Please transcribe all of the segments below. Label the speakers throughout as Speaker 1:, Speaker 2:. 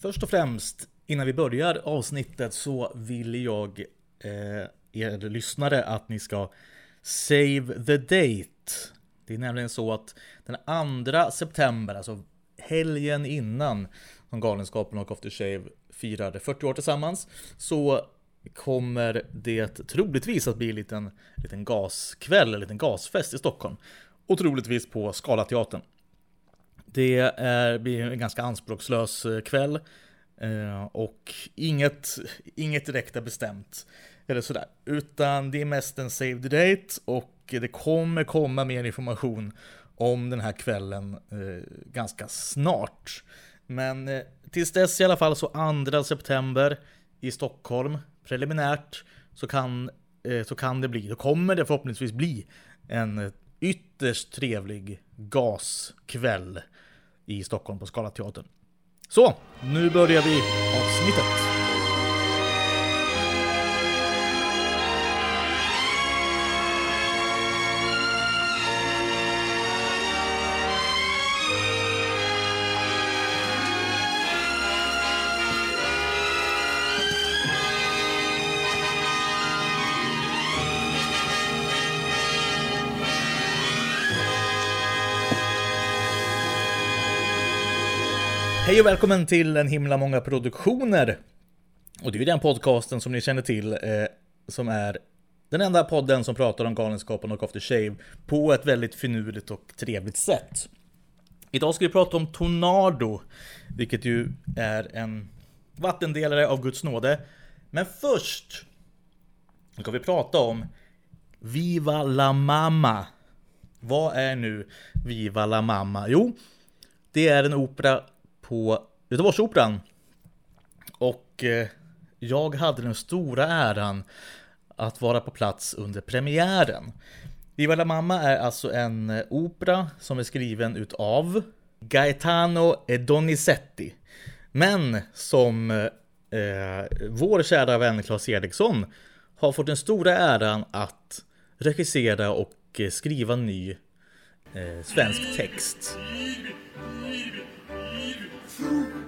Speaker 1: Först och främst, innan vi börjar avsnittet så vill jag eh, er lyssnare att ni ska save the date. Det är nämligen så att den 2 september, alltså helgen innan som Galenskapen och After Shave firade 40 år tillsammans, så kommer det troligtvis att bli en liten, liten gaskväll, en liten gasfest i Stockholm. Och troligtvis på Scalateatern. Det är, blir en ganska anspråkslös eh, kväll. Eh, och inget, inget direkt är bestämt. Eller sådär. Utan det är mest en save the date och det kommer komma mer information om den här kvällen eh, ganska snart. Men eh, tills dess i alla fall så 2 september i Stockholm, preliminärt, så kan, så kan det bli, då kommer det förhoppningsvis bli en ytterst trevlig gaskväll i Stockholm på Scalateatern. Så, nu börjar vi avsnittet. Hej och välkommen till en himla många produktioner. Och det är ju den podcasten som ni känner till eh, som är den enda podden som pratar om Galenskapen och After Shave på ett väldigt finurligt och trevligt sätt. Idag ska vi prata om Tornado, vilket ju är en vattendelare av Guds nåde. Men först ska vi prata om Viva la Mamma. Vad är nu Viva la Mamma? Jo, det är en opera på Göteborgsoperan. Och eh, jag hade den stora äran att vara på plats under premiären. Viva la Mamma är alltså en eh, opera som är skriven utav Gaetano e Donizetti. Men som eh, eh, vår kära vän Claes Eriksson har fått den stora äran att regissera och skriva ny eh, svensk text. through.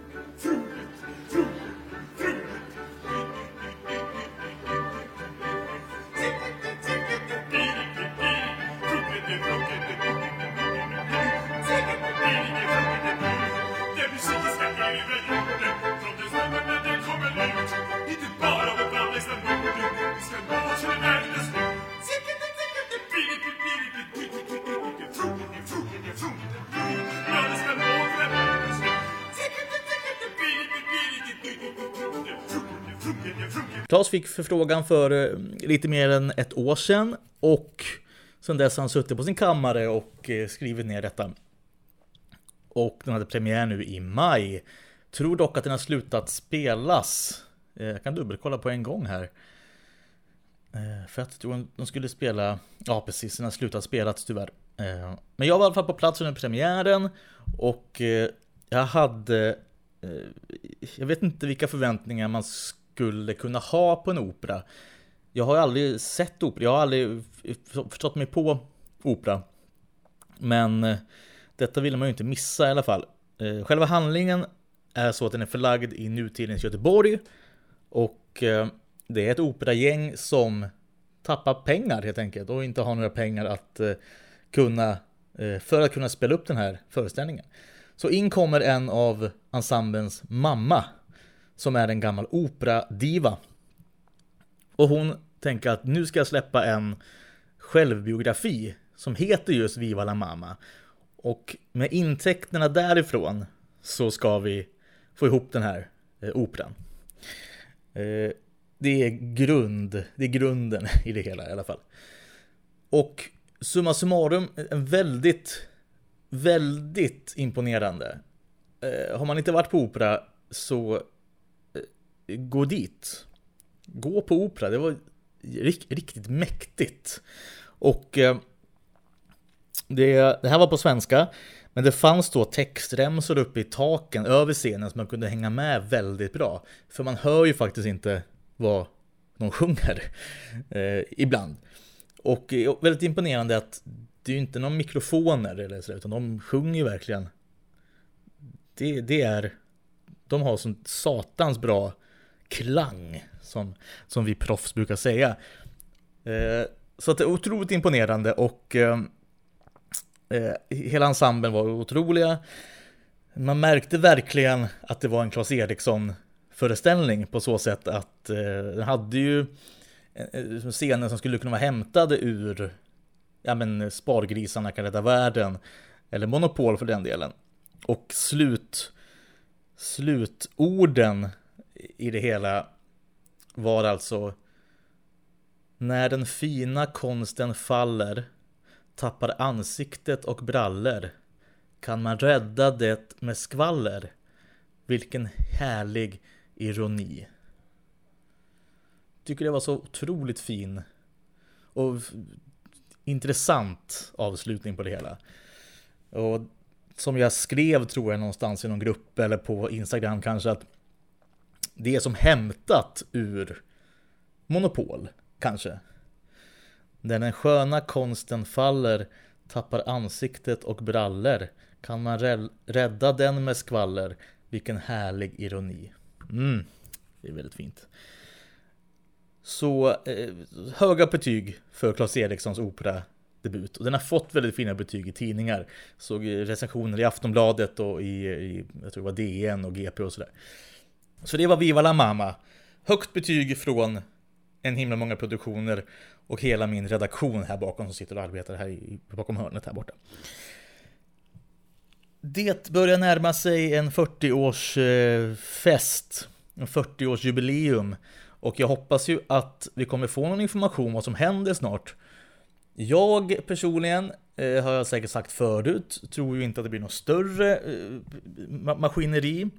Speaker 1: Claes fick förfrågan för eh, lite mer än ett år sedan och sen dess har han suttit på sin kammare och eh, skrivit ner detta. Och den hade premiär nu i maj. Tror dock att den har slutat spelas. Eh, jag kan dubbelkolla på en gång här. För att de skulle spela, ja precis, den har slutat spelas tyvärr. Men jag var i alla fall på plats under premiären och jag hade, jag vet inte vilka förväntningar man skulle kunna ha på en opera. Jag har aldrig sett opera, jag har aldrig förstått mig på opera. Men eh, detta ville man ju inte missa i alla fall. Eh, själva handlingen är så att den är förlagd i nutidens Göteborg. Och eh, det är ett operagäng som tappar pengar helt enkelt och inte har några pengar att kunna för att kunna spela upp den här föreställningen. Så in kommer en av ensemblens mamma som är en gammal operadiva. Och hon tänker att nu ska jag släppa en självbiografi som heter just Viva la Mama. Och med intäkterna därifrån så ska vi få ihop den här eh, operan. Eh, det är grund, det är grunden i det hela i alla fall. Och summa summarum, en väldigt, väldigt imponerande. Eh, har man inte varit på opera så gå dit. Gå på opera, det var riktigt mäktigt. Och eh, det, det här var på svenska, men det fanns då textremsor uppe i taken över scenen som man kunde hänga med väldigt bra. För man hör ju faktiskt inte vad de sjunger eh, ibland. Och eh, väldigt imponerande att det är ju inte några mikrofoner eller så, utan de sjunger verkligen. Det, det är De har sånt satans bra klang, som, som vi proffs brukar säga. Eh, så att det är otroligt imponerande och eh, eh hela ensemblen var otroliga. Man märkte verkligen att det var en Claes Eriksson föreställning på så sätt att eh, den hade ju scener som skulle kunna vara hämtade ur ja men Spargrisarna kan rädda världen eller Monopol för den delen. Och slut slutorden i det hela var alltså När den fina konsten faller tappar ansiktet och brallor kan man rädda det med skvaller. Vilken härlig ironi. Tycker det var så otroligt fin och intressant avslutning på det hela. Och som jag skrev tror jag någonstans i någon grupp eller på Instagram kanske att det är som hämtat ur Monopol, kanske. När den sköna konsten faller tappar ansiktet och brallor kan man rädda den med skvaller. Vilken härlig ironi. Mm, det är väldigt fint. Så eh, höga betyg för Claes Erikssons opera debut. Och den har fått väldigt fina betyg i tidningar. Såg recensioner i Aftonbladet och i, i jag tror det var DN och GP och sådär. Så det var Viva la Mama. Högt betyg från en himla många produktioner och hela min redaktion här bakom som sitter och arbetar här i, bakom hörnet här borta. Det börjar närma sig en 40-årsfest, eh, en 40-årsjubileum och jag hoppas ju att vi kommer få någon information om vad som händer snart. Jag personligen, eh, har jag säkert sagt förut, tror ju inte att det blir något större eh, maskineri.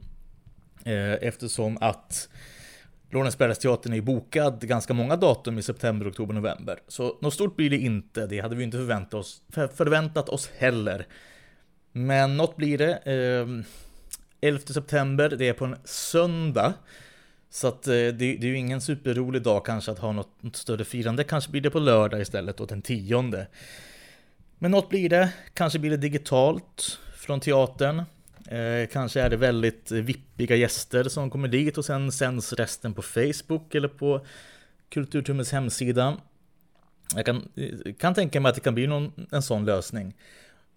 Speaker 1: Eh, eftersom att Lorensbergsteatern är bokad ganska många datum i september, oktober, november. Så något stort blir det inte, det hade vi inte förväntat oss, förväntat oss heller. Men något blir det. Eh, 11 september, det är på en söndag. Så att eh, det, det, är ju ingen superrolig dag kanske att ha något, något, större firande. Kanske blir det på lördag istället, då den tionde. Men något blir det. Kanske blir det digitalt från teatern. Eh, kanske är det väldigt vippiga gäster som kommer dit och sen sänds resten på Facebook eller på Kulturtummens hemsida. Jag kan, eh, kan tänka mig att det kan bli någon, en sån lösning.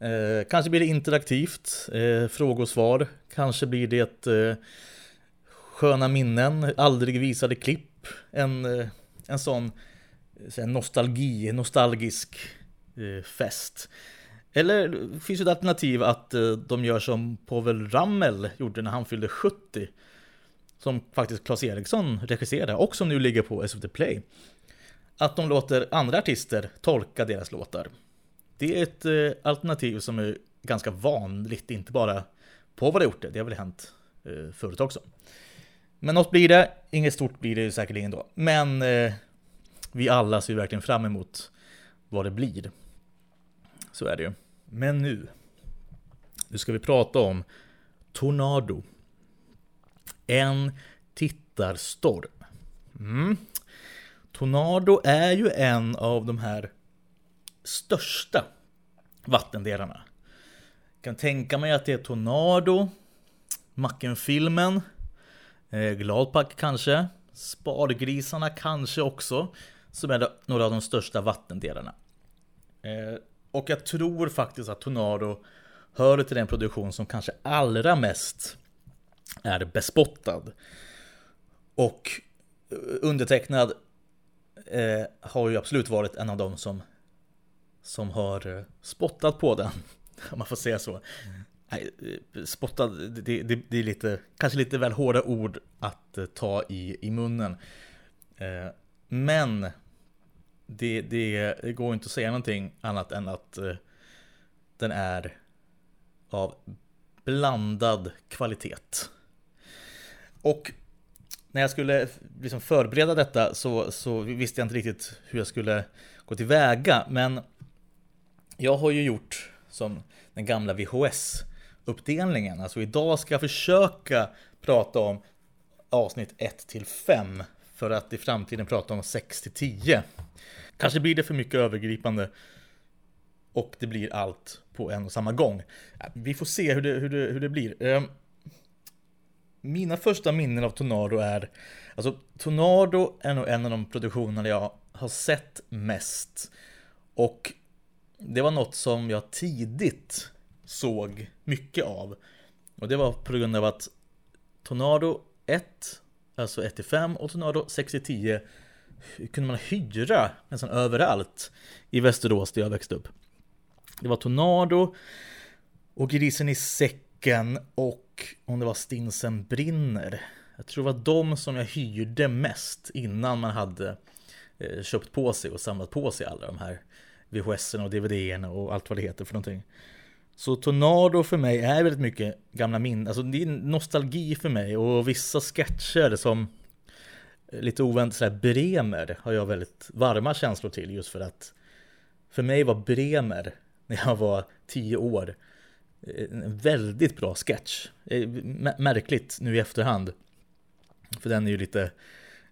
Speaker 1: Eh, kanske blir det interaktivt, eh, frågor och svar. Kanske blir det eh, sköna minnen, aldrig visade klipp. En, eh, en sån eh, en nostalgi, nostalgisk eh, fest. Eller finns ju ett alternativ att eh, de gör som Povel Ramel gjorde när han fyllde 70. Som faktiskt Claes Eriksson regisserade och som nu ligger på SVT Play. Att de låter andra artister tolka deras låtar. Det är ett eh, alternativ som är ganska vanligt, inte bara Povel har gjort det, det har väl hänt eh, förut också. Men något blir det, inget stort blir det säkerligen då. Men vi alla ser verkligen fram emot vad det blir. Så är det ju. Men nu, nu ska vi prata om Tornado. En tittarstorm. Mm. Tornado är ju en av de här största vattendelarna. Jag kan tänka mig att det är Tornado, Macken-filmen, eh, Gladpack kanske, Spargrisarna kanske också, som är några av de största vattendelarna. Eh, och jag tror faktiskt att Tornado hör till den produktion som kanske allra mest är bespottad. Och eh, undertecknad eh, har ju absolut varit en av dem som, som har eh, spottat på den. Om man får säga så. Nej, eh, spottad, det, det, det, är lite, kanske lite väl hårda ord att ta i, i munnen. Eh, men det, det, det, går inte att säga någonting annat än att eh, den är av blandad kvalitet. Och när jag skulle eh, liksom förbereda detta så, så visste jag inte riktigt hur jag skulle gå tillväga. Men jag har ju gjort som den gamla VHS-uppdelningen. Alltså idag ska jag försöka prata om avsnitt 1 till 5 för att i framtiden prata om 6 till 10. Kanske blir det för mycket övergripande och det blir allt på en och samma gång. Äh, vi får se hur det, hur det, hur det blir. Ehm, mina första minnen av Tornado är, alltså Tornado är nog en av de produktionerna jag har sett mest. Och det var något som jag tidigt såg mycket av. Och det var på grund av att Tornado 1, alltså 1-5 och Tornado 6-10 kunde man hyra nästan överallt i Västerås där jag växte upp. Det var Tornado och Grisen i säcken och om det var Stinsen brinner. Jag tror det var de som jag hyrde mest innan man hade eh, köpt på sig och samlat på sig alla de här VHS och DVD och allt vad det heter för någonting. Så Tornado för mig är väldigt mycket gamla minnen, alltså det är nostalgi för mig och vissa sketcher som lite oväntat sådär Bremer har jag väldigt varma känslor till just för att för mig var Bremer när jag var tio år en väldigt bra sketch. Eh, märkligt nu i efterhand. För den är ju lite,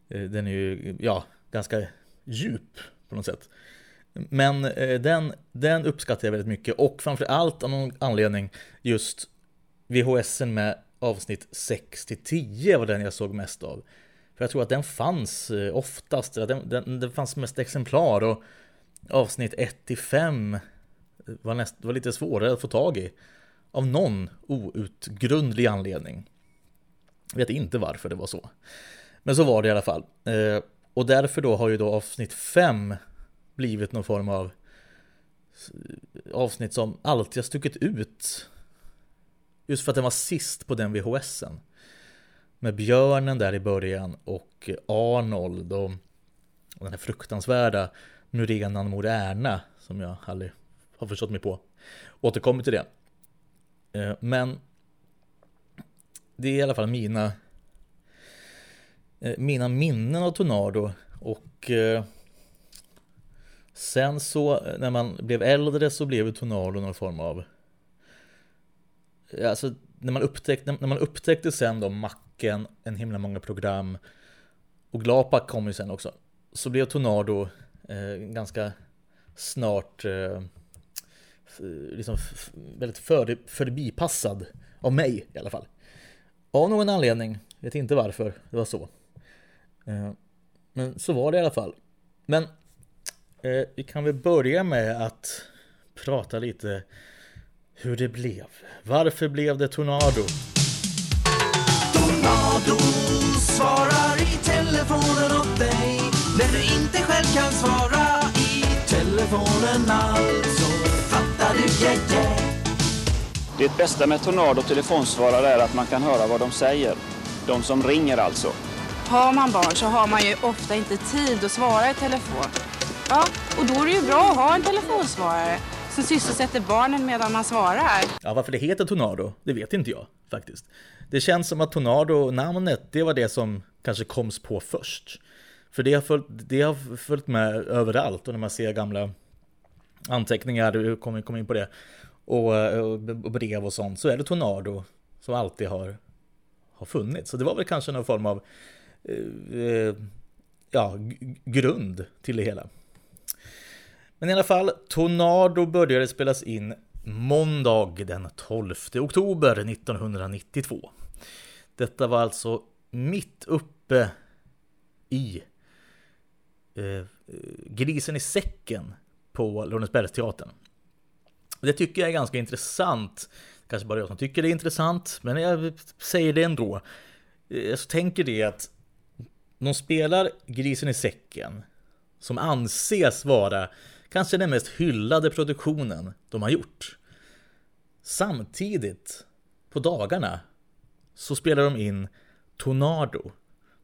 Speaker 1: eh, den är ju, ja, ganska djup på något sätt. Men eh, den, den uppskattar jag väldigt mycket och framförallt av någon anledning just VHSen med avsnitt 6 till 10 var den jag såg mest av. För jag tror att den fanns eh, oftast, den, den, den fanns mest exemplar och avsnitt 1 till 5 eh, var, näst, var lite svårare att få tag i. Av någon outgrundlig anledning. Jag vet inte varför det var så. Men så var det i alla fall. Eh, och därför då har ju då avsnitt 5 blivit någon form av avsnitt som alltid har stuckit ut. Just för att den var sist på den VHSen. Med björnen där i början och Arnold och, och den här fruktansvärda Murenan Moderna som jag aldrig har förstått mig på. Återkommer till det. Eh, men det är i alla fall mina eh, mina minnen av Tornado och eh, sen så eh, när man blev äldre så blev Tornado någon form av eh, alltså när man upptäckte, när man upptäckte sen då Macken, en himla många program och Glapak kom ju sen också så blev Tornado eh, ganska snart eh, liksom väldigt för, förbipassad av mig i alla fall. Av någon anledning, vet inte varför det var så. Eh, men så var det i alla fall. Men eh, vi kan väl börja med att prata lite hur det blev. Varför blev det Tornado? Tornado svarar i telefonen åt dig när du inte själv kan svara i telefonen alltså
Speaker 2: det bästa med Tornado telefonsvarare är att man kan höra vad de säger. De som ringer alltså.
Speaker 3: Har man barn så har man ju ofta inte tid att svara i telefon. Ja, och då är det ju bra att ha en telefonsvarare som sysselsätter barnen medan man svarar.
Speaker 1: Ja, varför det heter Tornado, det vet inte jag faktiskt. Det känns som att Tornado-namnet, det var det som kanske koms på först. För det har följt, det har följt med överallt och när man ser gamla anteckningar, du kommer kom in på det, och, och, brev och sånt, så är det Tornado som alltid har, har funnits. Så det var väl kanske någon form av eh, eh ja, grund till det hela. Men i alla fall, Tornado började spelas in måndag den 12 oktober 1992. Detta var alltså mitt uppe i eh, grisen i säcken på Lorensbergsteatern. Det tycker jag är ganska intressant. Kanske bara jag som tycker det är intressant, men jag säger det ändå. Eh, jag tänker det att de spelar Grisen i säcken, som anses vara kanske den mest hyllade produktionen de har gjort. Samtidigt, på dagarna, så spelar de in Tornado,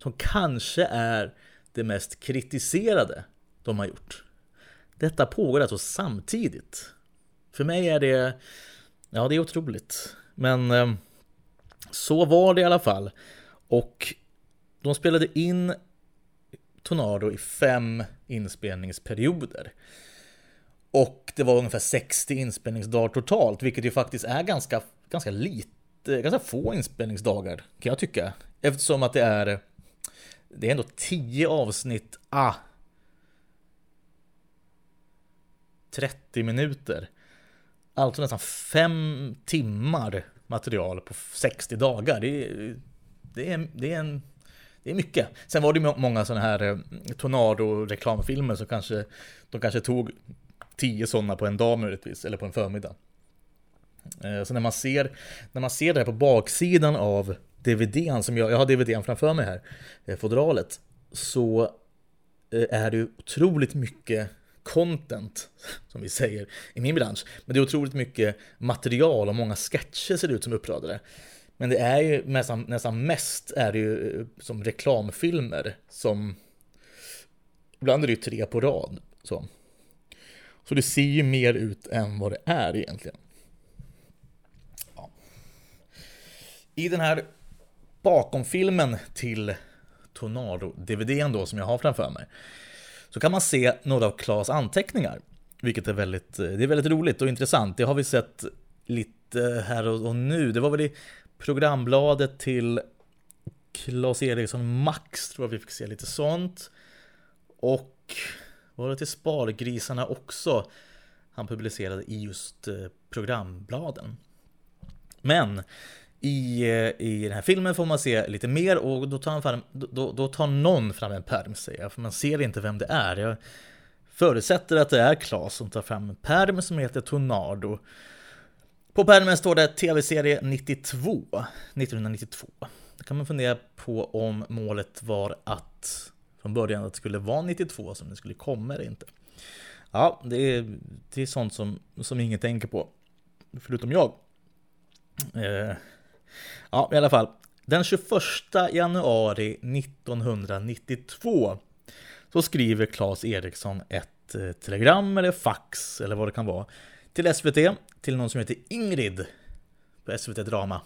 Speaker 1: som kanske är det mest kritiserade de har gjort. Detta pågår alltså samtidigt. För mig är det, ja det är otroligt. Men eh, så var det i alla fall. Och de spelade in Tornado i fem inspelningsperioder. Och det var ungefär 60 inspelningsdagar totalt, vilket ju faktiskt är ganska, ganska lite, ganska få inspelningsdagar kan jag tycka. Eftersom att det är, det är ändå 10 avsnitt, ah, 30 minuter. Alltså nästan 5 timmar material på 60 dagar. Det är det är, det är en det är mycket. Sen var det många sådana här eh, Tornado-reklamfilmer som kanske de kanske tog tio sådana på en dag möjligtvis, eller på en förmiddag. Eh, så när man ser, när man ser det här på baksidan av DVDn, som jag, jag har DVDn framför mig här, eh, fodralet, så eh, är det ju otroligt mycket content, som vi säger i min bransch. Men det är otroligt mycket material och många sketcher ser det ut som uppradade. Men det är ju nästan, nästan mest är det ju som reklamfilmer som Ibland är det ju tre på rad. Så så det ser ju mer ut än vad det är egentligen. Ja. I den här bakomfilmen till Tornado-DVDn då som jag har framför mig så kan man se några av Klas anteckningar. Vilket är väldigt, det är väldigt roligt och intressant. Det har vi sett lite här och, nu. Det var väl i programbladet till Klas Eriksson Max tror jag vi fick se lite sånt. Och var det till Spargrisarna också han publicerade i just eh, programbladen. Men i, eh, i den här filmen får man se lite mer och då tar, han fram, då, då tar någon fram en perm säger jag, för man ser inte vem det är. Jag förutsätter att det är Klas som tar fram en perm som heter Tornado. På pärmen står det tv-serie 92, 1992. Då kan man fundera på om målet var att från början att det skulle vara 92 som det skulle komma eller inte. Ja, det är, det är sånt som, som ingen tänker på. Förutom jag. Eh, ja, i alla fall. Den 21 januari 1992 så skriver Claes Eriksson ett eh, telegram eller fax eller vad det kan vara till SVT till någon som heter Ingrid på SVT Drama.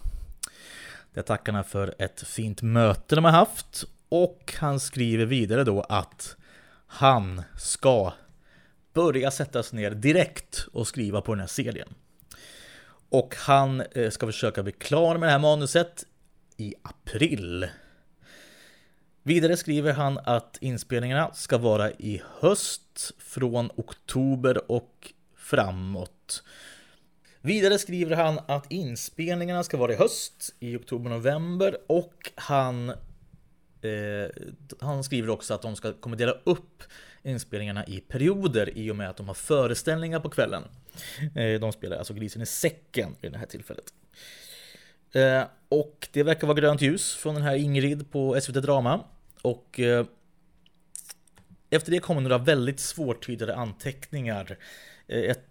Speaker 1: Där tackar för ett fint möte de har haft och han skriver vidare då att han ska börja sätta sig ner direkt och skriva på den här serien. Och han eh, ska försöka bli klar med det här manuset i april. Vidare skriver han att inspelningarna ska vara i höst från oktober och framåt. Vidare skriver han att inspelningarna ska vara i höst, i oktober-november och han eh, han skriver också att de ska kommer dela upp inspelningarna i perioder i och med att de har föreställningar på kvällen. Eh, de spelar alltså Grisen i säcken vid det här tillfället. Eh, och det verkar vara grönt ljus från den här Ingrid på SVT Drama. Och eh, efter det kommer några väldigt svårtydade anteckningar. Eh, ett,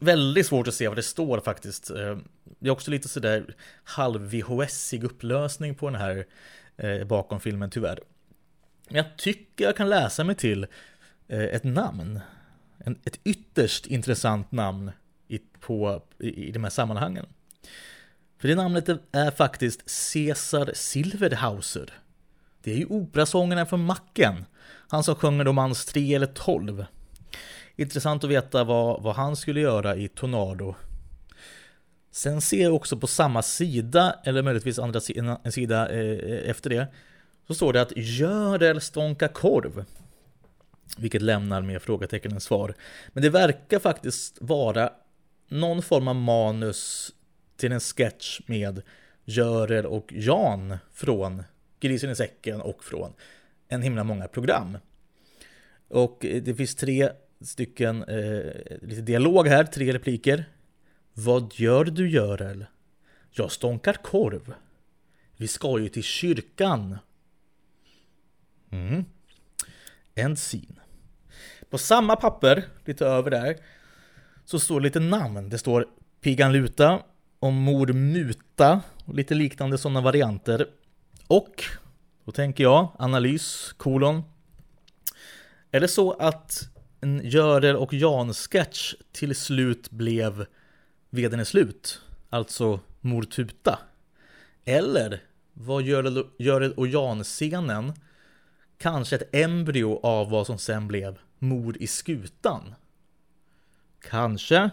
Speaker 1: väldigt svårt att se vad det står faktiskt. Eh, det är också lite sådär halv VHS-ig upplösning på den här Eh, bakom filmen tyvärr. Men jag tycker jag kan läsa mig till eh, ett namn. En, ett ytterst intressant namn i, på, i, i de här sammanhangen. För det namnet är faktiskt Cesar Silverhauser. Det är ju operasångaren från Macken. Han som sjunger Romans 3 eller 12. Intressant att veta vad, vad han skulle göra i Tornado. Sen ser jag också på samma sida, eller möjligtvis andra sidan, en sida eh, efter det, så står det att Görel stånkar korv. Vilket lämnar mer frågetecken än svar. Men det verkar faktiskt vara någon form av manus till en sketch med Görel och Jan från Grisen i säcken och från en himla många program. Och eh, det finns tre stycken, eh, lite dialog här, tre repliker. Vad gör du Görel? Jag stånkar korv. Vi ska ju till kyrkan. Mm. En scene. På samma papper, lite över där, så står lite namn. Det står Pigan Luta och Mor Muta och lite liknande sådana varianter. Och, då tänker jag, analys, kolon. Är det så att en Görel och Jan-sketch till slut blev Veden är slut, alltså Mor Tuta? Eller var Görel och Jan-scenen kanske ett embryo av vad som sen blev Mord i skutan? Kanske.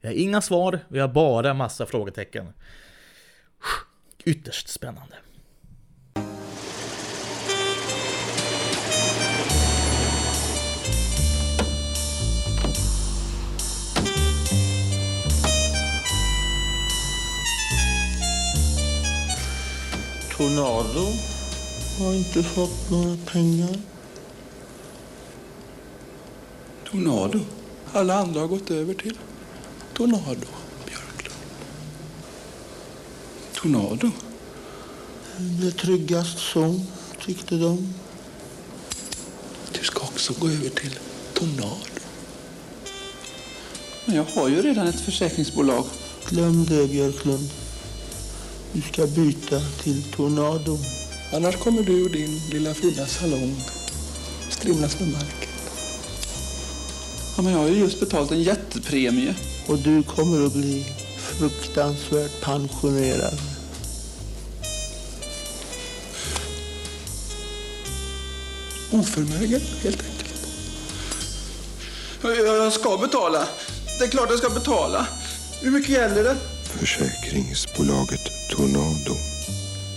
Speaker 1: Vi har inga svar, vi har bara massa frågetecken. Ytterst spännande.
Speaker 4: Tornado har inte fått några pengar.
Speaker 5: Tornado. Alla andra har gått över till Tornado, Björklund. Tornado.
Speaker 4: Det är tryggast så, tyckte de.
Speaker 5: Du ska också gå över till Tornado. Men jag har ju redan ett försäkringsbolag.
Speaker 4: Glöm det, Björklund. Du ska byta till Tornado.
Speaker 5: Annars kommer du och din lilla fina salong strimlas med marken. Ja, men jag har ju just betalt en jättepremie.
Speaker 4: Och du kommer att bli fruktansvärt pensionerad.
Speaker 5: Oförmögen, helt enkelt. Jag ska betala. Det är klart jag ska betala. Hur mycket gäller det?
Speaker 6: Försäkringsbolaget Tornado.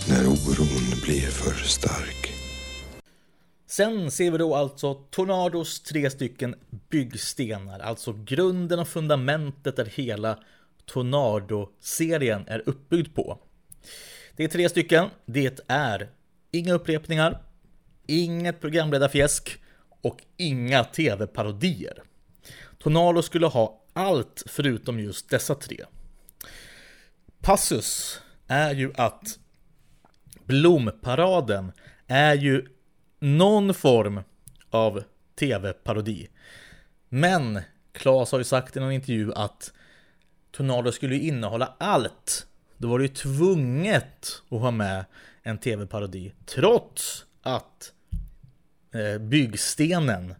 Speaker 6: När oron blir för stark.
Speaker 1: Sen ser vi då alltså Tornados tre stycken byggstenar, alltså grunden och fundamentet där hela Tornado-serien är uppbyggd på. Det är tre stycken. Det är inga upprepningar, inget programledarfjäsk och inga tv-parodier. Tornado skulle ha allt förutom just dessa tre. Passus är ju att Blomparaden är ju någon form av tv-parodi. Men Claes har ju sagt i någon intervju att Tornado skulle ju innehålla allt. Då var det ju tvunget att ha med en tv-parodi. Trots att eh, byggstenen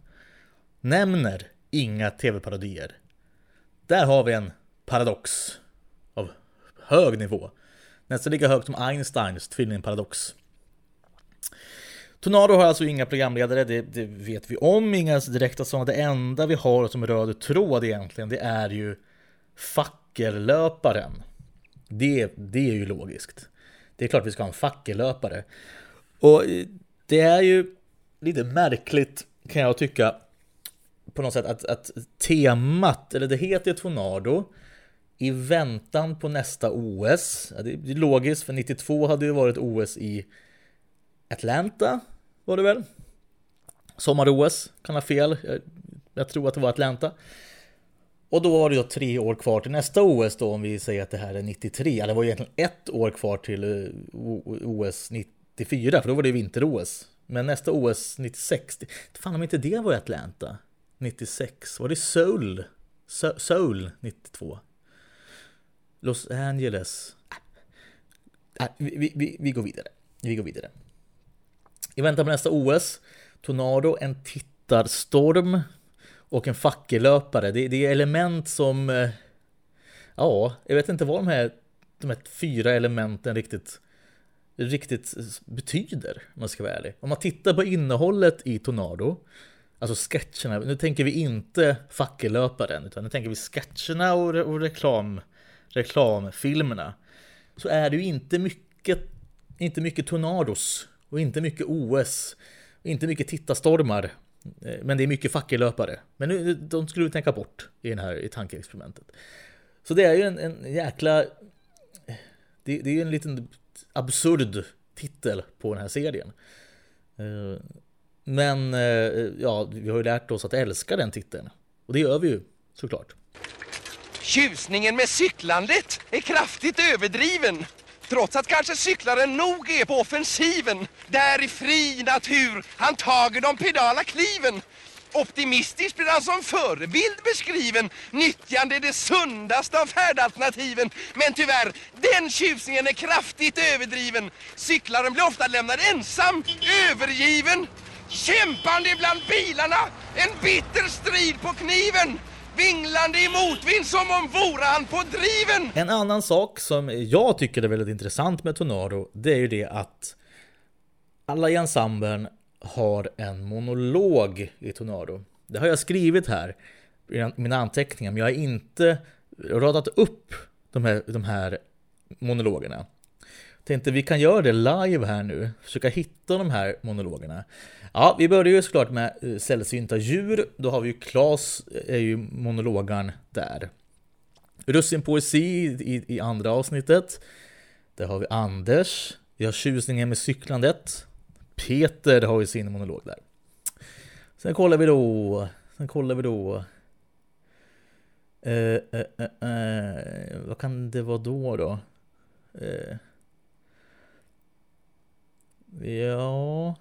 Speaker 1: nämner inga tv-parodier. Där har vi en paradox hög nivå. Nästan lika högt som Einsteins tvillingparadox. Tornado har alltså inga programledare, det, det, vet vi om, inga direkta sådana. Det enda vi har som röd tråd egentligen, det är ju fackellöparen. Det, det är ju logiskt. Det är klart vi ska ha en fackellöpare. Och det är ju lite märkligt kan jag tycka på något sätt att, att temat, eller det heter Tornado, i väntan på nästa OS. Det är logiskt, för 92 hade ju varit OS i Atlanta, var det väl? Sommar-OS, kan ha fel. Jag, jag, tror att det var Atlanta. Och då var det då tre år kvar till nästa OS då, om vi säger att det här är 93. Det var egentligen ett år kvar till eh, OS 94, för då var det vinter-OS. Men nästa OS 96, fan om inte det var i Atlanta 96, var det Seoul? Seoul 92? Los Angeles. Äh, vi, vi, vi, går vidare. Vi går vidare. I väntan på nästa OS, Tornado, en tittarstorm och en fackellöpare. Det, det är element som... Eh, ja, jag vet inte vad de här, de här fyra elementen riktigt, riktigt betyder, om man ska vara ärlig. Om man tittar på innehållet i Tornado, alltså sketcherna, nu tänker vi inte fackellöparen, utan nu tänker vi sketcherna och, och reklam reklamfilmerna så är det ju inte mycket, inte mycket tornados och inte mycket OS och inte mycket tittarstormar. Eh, men det är mycket fackelöpare. Men nu, de skulle vi tänka bort i, den här, i tankeexperimentet. Så det är ju en, en jäkla... Det, det är ju en liten absurd titel på den här serien. Eh, men eh, ja, vi har ju lärt oss att älska den titeln. Och det gör vi ju såklart.
Speaker 7: Tjusningen med cyklandet är kraftigt överdriven. Trots att kanske cyklaren nog är på offensiven. Där i fri natur han tager de pedala kliven. Optimistiskt blir han som förebild beskriven Nyttjande det sundaste av färdalternativen Men tyvärr, den tjusningen är kraftigt överdriven Cyklaren blir ofta lämnad ensam, övergiven Kämpande bland bilarna, en bitter strid på kniven vinglande i motvind som om vore han på driven!
Speaker 1: En annan sak som jag tycker är väldigt intressant med Tornado, det är ju det att alla i ensemblen har en monolog i Tornado. Det har jag skrivit här i mina anteckningar, men jag har inte radat upp de här, de här monologerna. Tänkte vi kan göra det live här nu, försöka hitta de här monologerna. Ja, vi börjar ju såklart med eh, sällsynta djur. Då har vi ju Klas, eh, är ju monologaren där. Russin poesi i, i andra avsnittet. Där har vi Anders Vi har tjusningen med cyklandet. Peter har ju sin monolog där. Sen kollar vi då, sen kollar vi då. Eh, eh, eh, eh, vad kan det vara då då? Eh, Ja...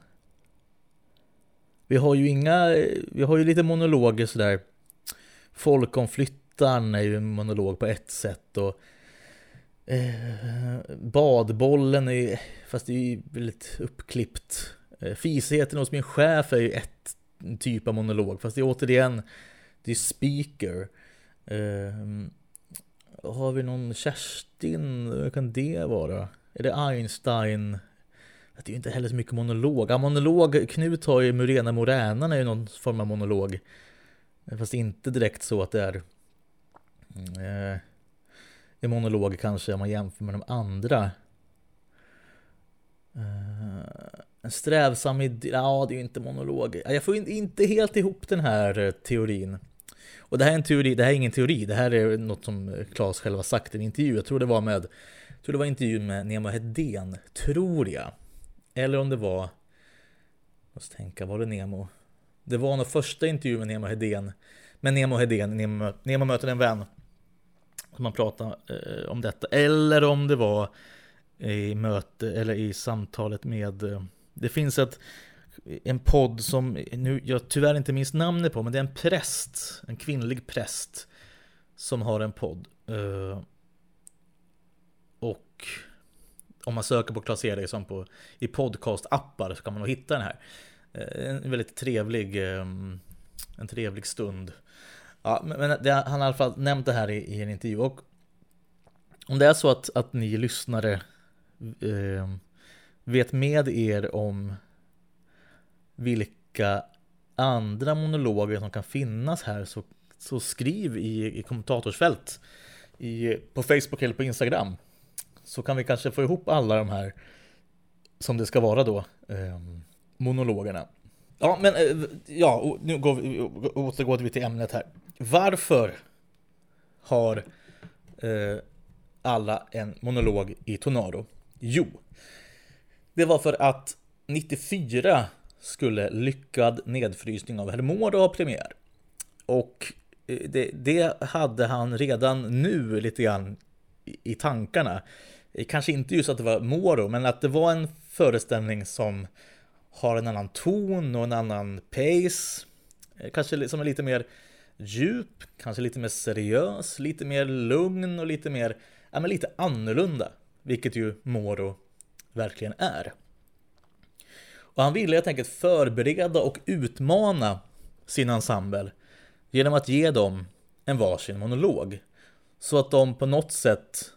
Speaker 1: Vi har ju inga, vi har ju lite monologer sådär. Folkomflyttaren är ju en monolog på ett sätt och eh, badbollen är ju, fast det är ju väldigt uppklippt. Eh, fisheten hos min chef är ju ett typ av monolog, fast det är återigen, det är speaker. Eh, har vi någon Kerstin, Hur kan det vara? Är det Einstein? Det är ju inte heller så mycket monolog. Ja, monolog, Knut har ju Murena Moränan är ju någon form av monolog. Fast inte direkt så att det är eh, en monolog kanske om man jämför med de andra. Eh, en strävsam idé, ja det är ju inte monolog. Jag får inte helt ihop den här eh, teorin. Och det här är en teori, det här är ingen teori, det här är något som Claes själv har sagt i en intervju. Jag tror det var med, jag tror det var intervjun med Nemo Hedén, tror jag. Eller om det var, jag måste tänka, var det Nemo? Det var nog första intervjun med Nemo Hedén. Med Nemo Hedén, Nemo, Nemo möter en vän. Som man pratade eh, om detta. Eller om det var i möte, eller i samtalet med, eh, det finns ett en podd som nu jag tyvärr inte minns namnet på, men det är en präst, en kvinnlig präst som har en podd. Eh, och om man söker på Klas Eriksson på, i podcastappar så kan man nog hitta den här. Eh, en väldigt trevlig, ehm, en trevlig stund. Ja, men det, han har i alla fall nämnt det här i, i en intervju. Och om det är så att, att ni lyssnare eh, vet med er om vilka andra monologer som kan finnas här så, så skriv i, i kommentatorsfält i, på Facebook eller på Instagram. Så kan vi kanske få ihop alla de här som det ska vara då, eh, monologerna. Ja, men eh, ja, nu går vi, återgår vi till ämnet här. Varför har eh, alla en monolog i Tornado? Jo, det var för att 94 skulle lyckad nedfrysning av Hermore ha premiär. Och eh, det, det, hade han redan nu lite grann i tankarna. Eh, kanske inte just att det var Moro, men att det var en föreställning som har en annan ton och en annan pace. Eh, kanske som är lite mer djup, kanske lite mer seriös, lite mer lugn och lite mer, ja men lite annorlunda. Vilket ju Moro verkligen är. Och han ville helt enkelt förbereda och utmana sin ensemble genom att ge dem en varsin monolog. Så att de på något sätt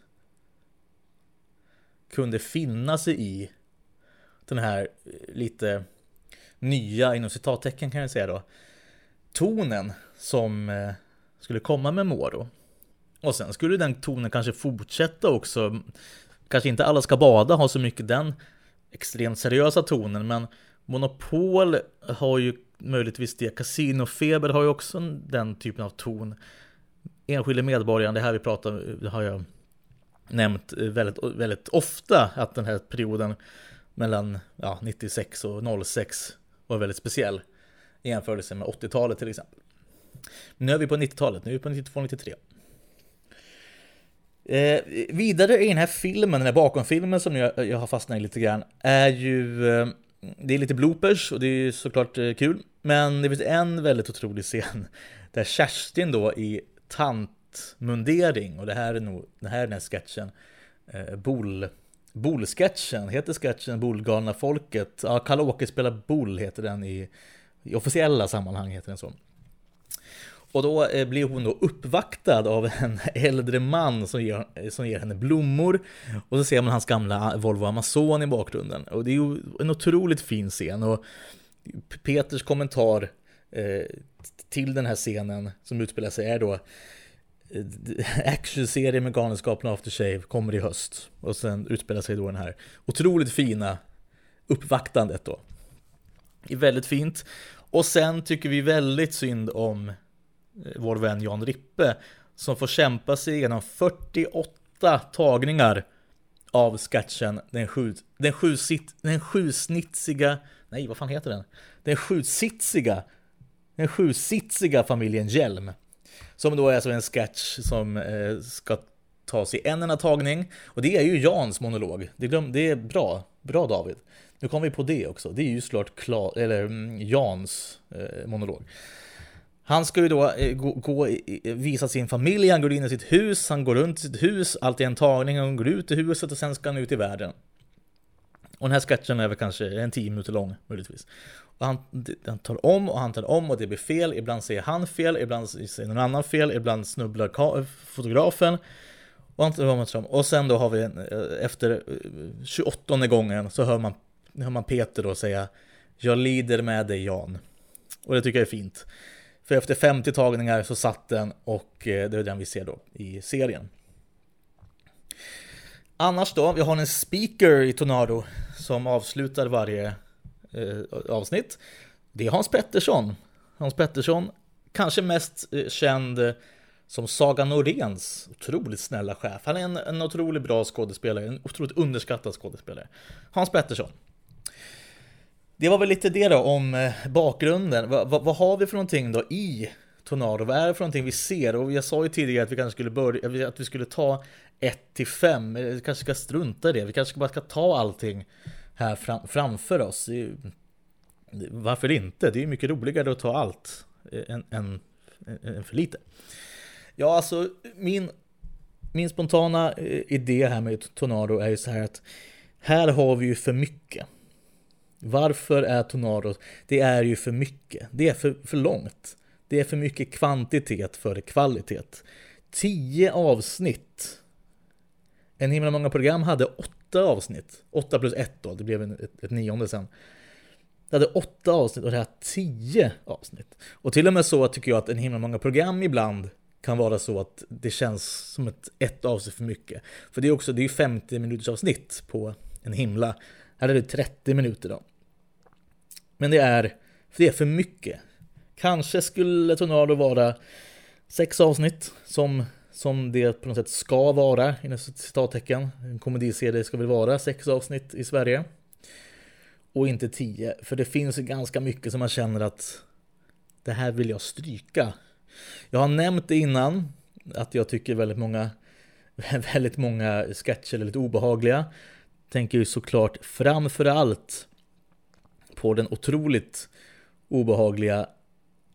Speaker 1: kunde finna sig i den här eh, lite nya, inom citattecken kan jag säga då, tonen som eh, skulle komma med Moro. Och sen skulle den tonen kanske fortsätta också. Kanske inte alla ska bada har så mycket den extremt seriösa tonen, men Monopol har ju möjligtvis det. Casinofeber har ju också den typen av ton. Enskilda medborgaren, det här vi pratar det har jag nämnt eh, väldigt, väldigt ofta att den här perioden mellan ja, 96 och 06 var väldigt speciell i jämförelse med 80-talet till exempel. nu är vi på 90-talet, nu är vi på 92-93. Eh, vidare i den här filmen, den här bakomfilmen som jag, jag har fastnat i lite grann, är ju... Eh, det är lite bloopers och det är såklart eh, kul. Men det finns en väldigt otrolig scen där Kerstin då i tantmundering, och det här är nog det här är den här sketchen, eh, Bol, Bol-sketchen, heter sketchen Bolgalna folket? Ja, Kalle-Åke spelar Bol heter den i, i officiella sammanhang heter den så. Och då eh, blir hon då uppvaktad av en äldre man som ger, som ger henne blommor. Och så ser man hans gamla Volvo Amazon i bakgrunden. Och det är ju en otroligt fin scen. Och Peters kommentar eh, till den här scenen som utspelar sig är då eh, Actionserie med Galenskapen Aftershave kommer i höst. Och sen utspelar sig då den här otroligt fina uppvaktandet då. Det är väldigt fint. Och sen tycker vi väldigt synd om eh, vår vän Jan Rippe som får kämpa sig igenom 48 tagningar av sketchen Den, sju, den, sju, den sjusnitsiga, nej vad fan heter den? Den sjusitsiga, den sjusitsiga familjen Hjelm. Som då är alltså en sketch som eh, ska tas i en enda tagning. Och det är ju Jans monolog. Det, glöm, det är bra, bra David. Nu kom vi på det också. Det är ju såklart Kla, eller, mm, Jans eh, monolog. Han ska ju då eh, gå, gå, visa sin familj, han går in i sitt hus, han går runt i sitt hus, allt i en tagning, han går ut i huset och sen ska han ut i världen. Och den här sketchen är väl kanske en tio minuter lång, möjligtvis. Och han, han tar om och han tar om och det blir fel, ibland säger han fel, ibland säger någon annan fel, ibland snubblar fotografen. Och, han tar om och, tar om. och sen då har vi, eh, efter eh, 28 gången, så hör man, hör man Peter då säga Jag lider med dig Jan. Och det tycker jag är fint. För efter 50 tagningar så satt den och eh, det är den vi ser då i serien. Annars då, vi har en speaker i Tornado som avslutar varje Eh, avsnitt. Det är Hans Pettersson. Hans Pettersson, kanske mest eh, känd eh, som Saga Noréns otroligt snälla chef. Han är en, en otroligt bra skådespelare, en otroligt underskattad skådespelare. Hans Pettersson. Det var väl lite det då om bakgrunden. Va, va, vad har vi för någonting då i Tornado? Vad är det för någonting vi ser? Och jag sa ju tidigare att vi kanske skulle börja, att vi skulle ta 1 till 5. Vi kanske ska strunta i det. Vi kanske bara ska ta allting här fram, framför oss. Varför inte? Det är ju mycket roligare att ta allt eh, än, än, än för lite. Ja, alltså min, min spontana eh, idé här med Tornado är ju så här att här har vi ju för mycket. Varför är Tornado? Det är ju för mycket. Det är för, för långt. Det är för mycket kvantitet för kvalitet. Tio avsnitt. En himla många program hade åtta avsnitt. Åtta plus ett då, det blev ett, ett nionde sen. Det hade åtta avsnitt och det här tio avsnitt. Och till och med så tycker jag att en himla många program ibland kan vara så att det känns som ett, ett avsnitt för mycket. För det är också, det är 50 minuters avsnitt på en himla. Här är det 30 minuter då. Men det är, det är för mycket. Kanske skulle Tornado vara sex avsnitt som, som det på något sätt ska vara, inom citattecken. En komediserie ska väl vara sex avsnitt i Sverige. Och inte tio, för det finns ganska mycket som man känner att det här vill jag stryka. Jag har nämnt det innan, att jag tycker väldigt många, väldigt många sketcher är lite obehagliga. Tänker ju såklart framför allt på den otroligt obehagliga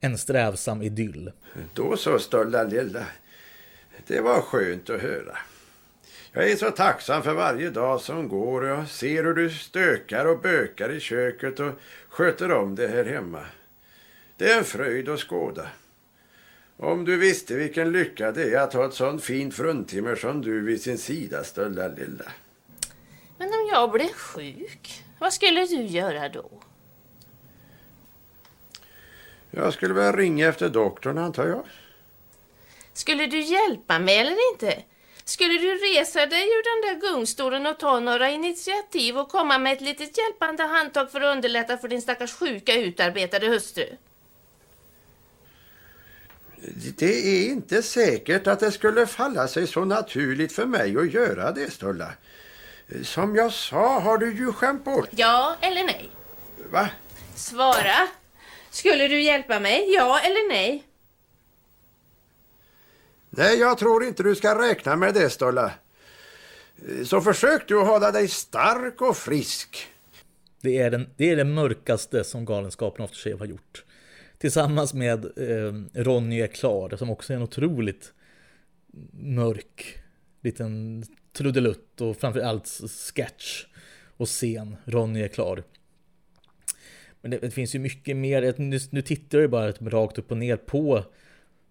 Speaker 1: En strävsam idyll.
Speaker 8: Då så, Stolda lilla. Det var skönt att höra. Jag är så tacksam för varje dag som går och jag ser hur du stökar och bökar i köket och sköter om det här hemma. Det är en fröjd att skåda. Om du visste vilken lycka det är att ha ett sånt fint fruntimmer som du vid sin sida, Stolda lilla.
Speaker 9: Men om jag blev sjuk, vad skulle du göra då?
Speaker 8: Jag skulle väl ringa efter doktorn antar jag.
Speaker 9: Skulle du hjälpa mig eller inte? Skulle du resa dig ur den där gungstolen och ta några initiativ och komma med ett litet hjälpande handtag för att underlätta för din stackars sjuka utarbetade hustru?
Speaker 8: Det är inte säkert att det skulle falla sig så naturligt för mig att göra det, Stulla. Som jag sa har du ju skämt bort.
Speaker 9: Ja eller nej?
Speaker 8: Va?
Speaker 9: Svara. Skulle du hjälpa mig? Ja eller nej?
Speaker 8: Nej, jag tror inte du ska räkna med det, Stolla. Så försök du hålla dig stark och frisk.
Speaker 1: Det är, den, det är det mörkaste som Galenskapen Aftershave har gjort. Tillsammans med eh, Ronny är klar, som också är en otroligt mörk liten trudelutt och framförallt sketch och scen. Ronny är klar. Men det, det, finns ju mycket mer. Nu, nu tittar jag ju bara rakt upp och ner på,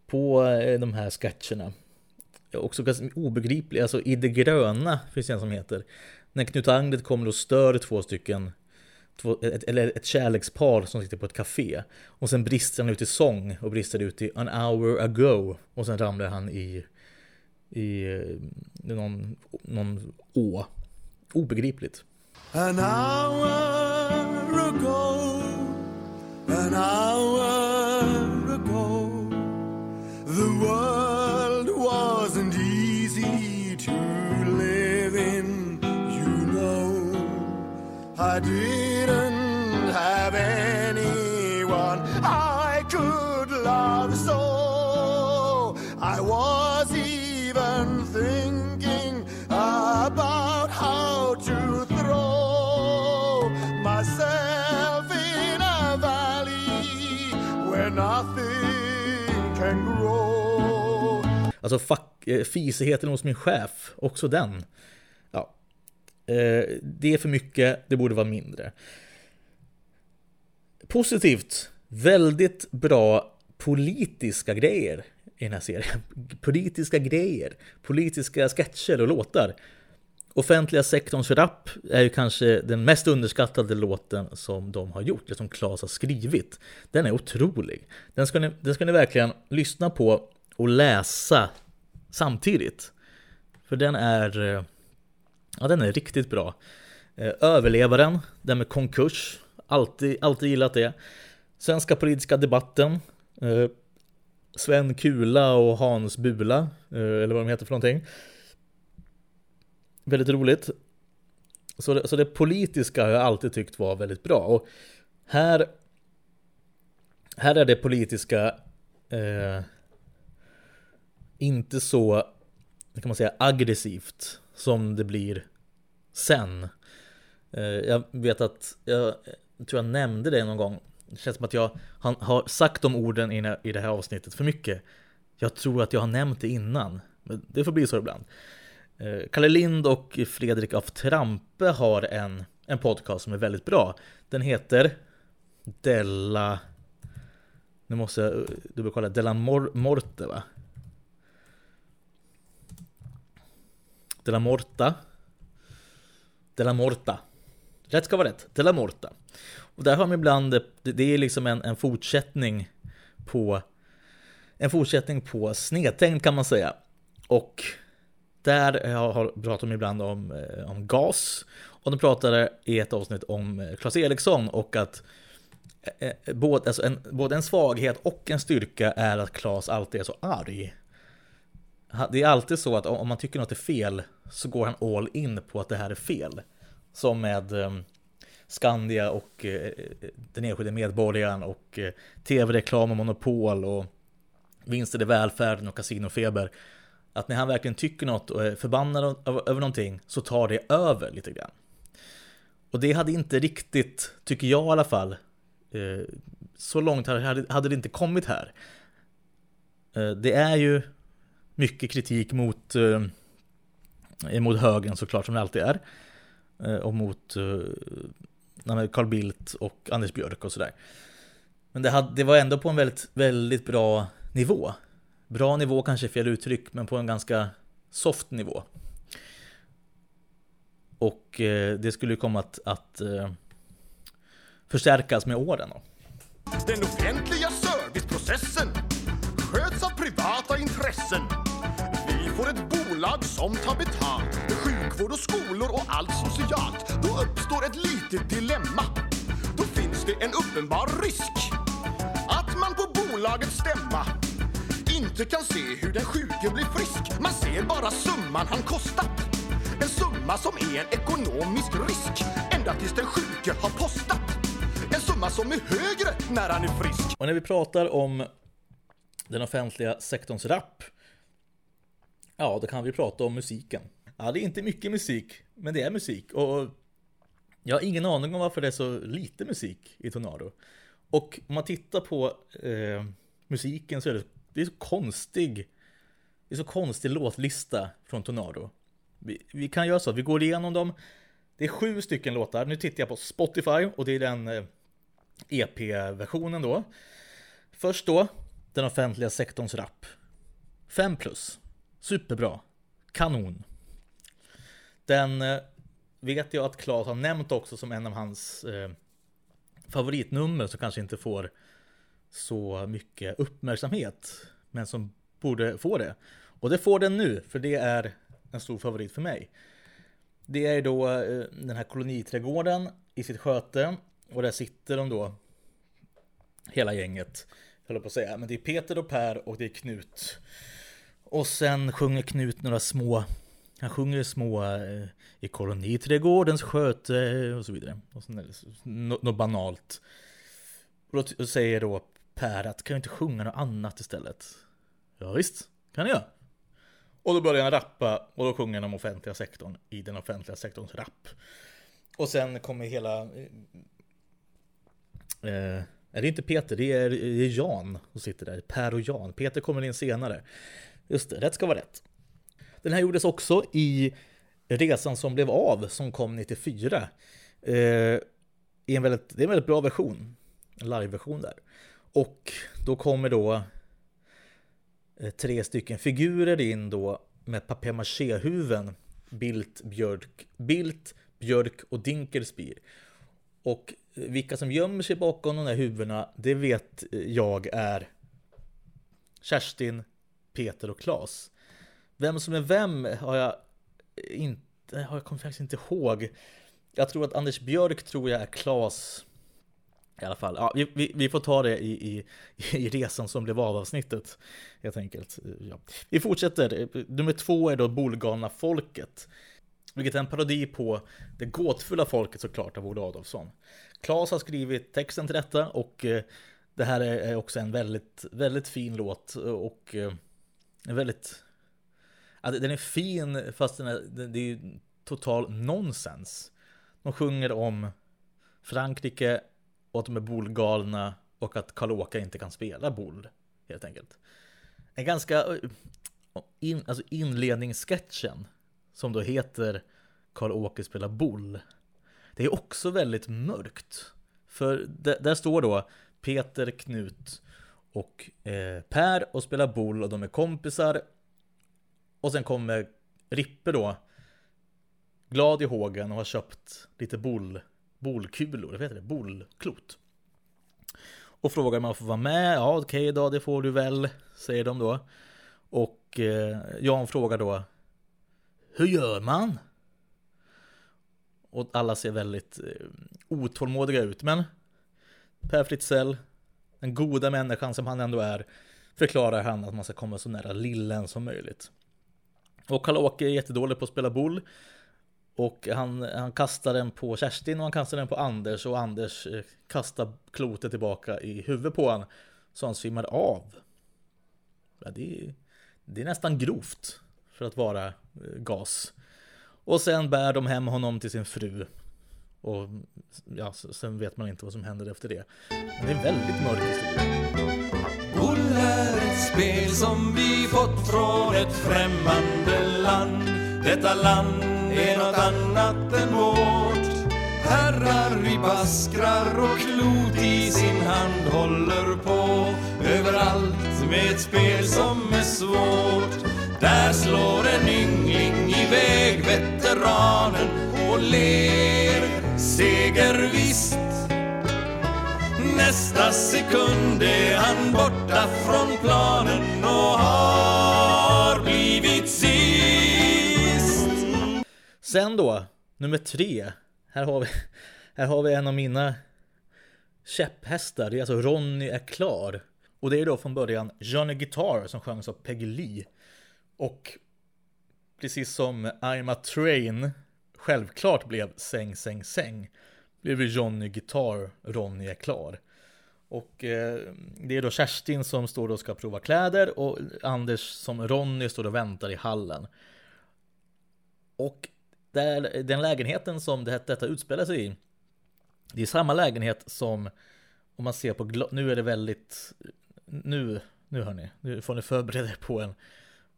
Speaker 1: på eh, de här sketcherna. Också ganska obegriplig, Alltså i det gröna finns det en som heter. När Knut Anglet kommer och stör två stycken Två, ett, eller ett kärlekspar som sitter på ett café. Och sen brister han ut i sång och brister ut i an hour ago. Och sen ramlar han i, i eh, någon, någon å. Obegripligt. An hour ago An hour
Speaker 10: I didn't have anyone I could love so. I was even thinking about how to throw myself in a valley where nothing can grow.
Speaker 1: Alltså fuck, eh, fisigheten hos min chef, också den. Eh, Det är för mycket, det borde vara mindre. Positivt, väldigt bra politiska grejer i den här serien. Politiska grejer, politiska sketcher och låtar. Offentliga sektorns rap är ju kanske den mest underskattade låten som de har gjort, som Klas har skrivit. Den är otrolig. Den ska ni, den ska ni verkligen lyssna på och läsa samtidigt. För den är, eh, ja den är riktigt bra. Eh, överlevaren, den med konkurs, alltid, alltid gillat det. Svenska politiska debatten, eh, Sven Kula och Hans Bula, eh, eller vad de heter för någonting. Väldigt roligt. Så det, så det politiska har jag alltid tyckt var väldigt bra. Och här, här är det politiska eh, inte så, kan man säga, aggressivt som det blir sen. Eh, jag vet att, jag, tror jag nämnde det någon gång. Det känns som att jag har sagt de orden i, det här avsnittet för mycket. Jag tror att jag har nämnt det innan. Men det får bli så ibland. Eh, Kalle Lind och Fredrik af Trampe har en, en podcast som är väldigt bra. Den heter Della... Nu måste jag eh, dubbelkolla. Della Mor Morte va? De la Morta. De la Morta. Rätt ska vara rätt. De la Morta. Och där har man ibland, det, är liksom en, en fortsättning på en fortsättning på snedtänkt kan man säga. Och där har, pratar de ibland om, eh, om gas. Och de pratade i ett avsnitt om eh, Claes Eriksson och att eh, eh, både, alltså en, både en svaghet och en styrka är att Claes alltid är så arg. Det är alltid så att om man tycker något är fel så går han all in på att det här är fel. Som med ehm, Skandia och eh, eh, den enskilde medborgaren och eh, tv-reklam och monopol och vinster i välfärden och kasinofeber. Att när han verkligen tycker något och är förbannad över någonting så tar det över lite grann. Och det hade inte riktigt, tycker jag i alla fall, så långt hade, det inte kommit här. Det är ju mycket kritik mot, eh, mot högern såklart som det alltid är. Eh, Och mot eh, Carl Bildt och Anders Björk och sådär. Men det, hade, det var ändå på en väldigt, väldigt bra nivå. Bra nivå kanske är fel uttryck, men på en ganska soft nivå. Och eh, det skulle ju komma att, att eh, förstärkas med åren. Då.
Speaker 10: Den offentliga serviceprocessen sköts av privata intressen. Vi bolag som tar betalt. Sjukvård och skolor och allt socialt. Då uppstår ett litet dilemma. Då finns det en uppenbar risk att man på bolagets stämma inte kan se hur den sjuke blir frisk. Man ser bara summan han kostat. En summa som är en ekonomisk risk ända tills den sjuke har postat. En summa som är högre när han är frisk.
Speaker 1: Och när vi pratar om den offentliga sektorns rapp ja, då kan vi prata om musiken. Ja, det är inte mycket musik, men det är musik. Och jag har ingen aning om varför det är så lite musik i Tornado. Och om man tittar på eh, musiken så är det, det är så konstig det är så konstig låtlista från Tornado. Vi, vi kan göra så att vi går igenom dem. Det är sju stycken låtar. Nu tittar jag på Spotify och det är den eh, EP-versionen då. Först då, den offentliga sektorns rap. 5 plus. Superbra. Kanon. Den eh, vet jag att Claes har nämnt också som en av hans eh, favoritnummer som kanske inte får så mycket uppmärksamhet. Men som borde få det. Och det får den nu, för det är en stor favorit för mig. Det är då eh, den här koloniträdgården i sitt sköte. Och där sitter de då, hela gänget, jag på att säga. Men det är Peter och Per och det är Knut. Och sen sjunger Knut några små han sjunger små eh, i koloniträdgårdens sköte och så vidare. Och så, något, något banalt. Och då säger då Per att kan du inte sjunga något annat istället? Ja, visst, kan jag. Och då börjar han rappa och då sjunger han om offentliga sektorn i den offentliga sektorns rap. Och sen kommer hela... Eh, eh, är det inte Peter, det är, det är Jan som sitter där. Per och Jan. Peter kommer in senare. Just det, rätt ska vara rätt. Den här gjordes också i Resan som blev av som kom 94. Eh, i en väldigt, det är en väldigt bra version. En live-version där. Och då kommer då eh, tre stycken figurer in då med papier-maché-huvuden. Bildt, Björk, Bildt, Björk och Dinkelspiel. Och eh, vilka som gömmer sig bakom de här huvudena, det vet eh, jag är Kerstin, Peter och Klas. Vem som är vem har jag inte, har jag kommer faktiskt inte ihåg. Jag tror att Anders Björk tror jag är Klas i alla fall, ja, vi, vi, vi, får ta det i, i, i resan som blev av avsnittet. Helt enkelt. Ja. Vi fortsätter. Nummer två är då Bolgalna folket. Vilket är en parodi på Det gåtfulla folket såklart av Olle Adolfsson. Klas har skrivit texten till detta och eh, det här är också en väldigt, väldigt fin låt och eh, en väldigt... Alltså, den är fin fast den är, det är ju total nonsens. De sjunger om Frankrike och att de är bolgalna och att Karl-Åke inte kan spela bol, helt enkelt. En ganska eh, in, alltså inledningssketchen som då heter Karl-Åke spelar boll. Det är också väldigt mörkt. För där står då Peter, Knut och eh, Per och spelar boll och de är kompisar. Och sen kommer Rippe då glad i hågen och har köpt lite boll bolkulor, vad heter det? Bolklot. Och frågar om man får vara med. Ja, okej okay då, det får du väl, säger de då. Och eh, Jan frågar då Hur gör man? Och alla ser väldigt eh, otålmodiga ut, men Per Fritzell, den goda människan som han ändå är, förklarar han att man ska komma så nära lillen som möjligt. Och Karl-Åke är jättedålig på att spela boll. Och han, han kastar den på Kerstin och han kastar den på Anders och Anders eh, kastar klotet tillbaka i huvudet på honom så han svimmar av. Ja, det, är, det är nästan grovt för att vara eh, gas. Och sen bär de hem honom till sin fru. Och ja, sen vet man inte vad som händer efter det. Men det är en väldigt mörk historia.
Speaker 11: Bull är ett spel som vi fått från ett främmande land. Detta land är nåt annat än vårt. Herrar i baskrar och klot i sin hand håller på överallt med ett spel som är svårt. Där slår en yngling iväg veteranen och ler seger visst. Nästa sekund är han borta från planen och har blivit sist.
Speaker 1: Sen då, nummer tre. Här har vi, här har vi en av mina käpphästar. Det är alltså Ronny är klar. Och det är då från början Johnny Guitar som sjöngs av Peggy Lee. Och precis som I'm a Train självklart blev Säng, säng, säng blev Johnny Guitar Ronny är klar. Och eh, det är då Kerstin som står och ska prova kläder och Anders som Ronny står och väntar i hallen. Och där, den lägenheten som det, detta utspelar sig i, det är samma lägenhet som om man ser på, nu är det väldigt, nu, nu hörni, nu får ni förbereda er på en,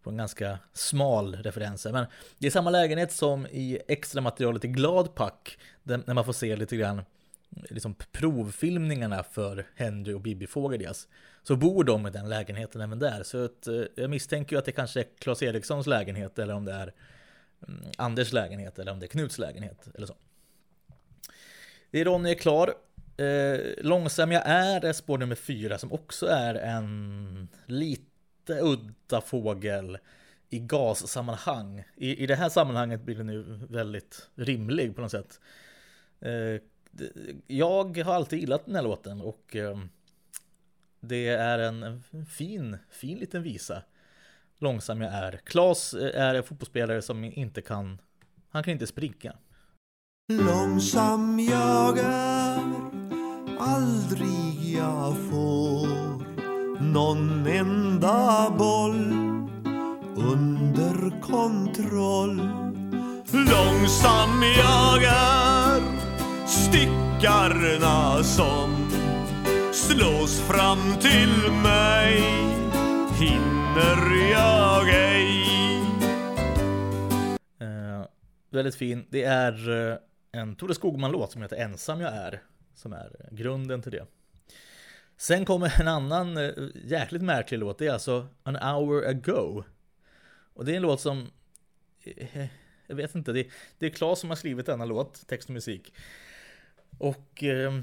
Speaker 1: på en ganska smal referens. Men det är samma lägenhet som i extra materialet i Gladpack, när man får se lite grann liksom provfilmningarna för Henry och Bibi Fogeldias. Så bor de i den lägenheten även där. Så att, eh, jag misstänker ju att det kanske är Claes Erikssons lägenhet eller om det är mm, Anders lägenhet eller om det är Knuts lägenhet eller så. Det är Ronny är klar. Eh, långsam jag är är spår nummer fyra som också är en lite udda fågel i gassammanhang. I, I det här sammanhanget blir den ju väldigt rimlig på något sätt. Eh, jag har alltid gillat den här låten och eh, det är en fin, fin liten visa. långsam jag är. Klas eh, är en fotbollsspelare som inte kan, han kan inte springa.
Speaker 11: Långsam jag är, aldrig jag får någon enda boll under kontroll. Långsam jag är, stickarna som slås fram till mig hinner jag ej.
Speaker 1: Uh, väldigt fin. Det är eh, en Tore Skogman-låt som heter Ensam jag är. Som är grunden till det. Sen kommer en annan eh, jäkligt märklig låt. Det är alltså An hour ago. Och det är en låt som... Eh, jag vet inte. Det, det är Claes som har skrivit denna låt, text och musik. Och eh,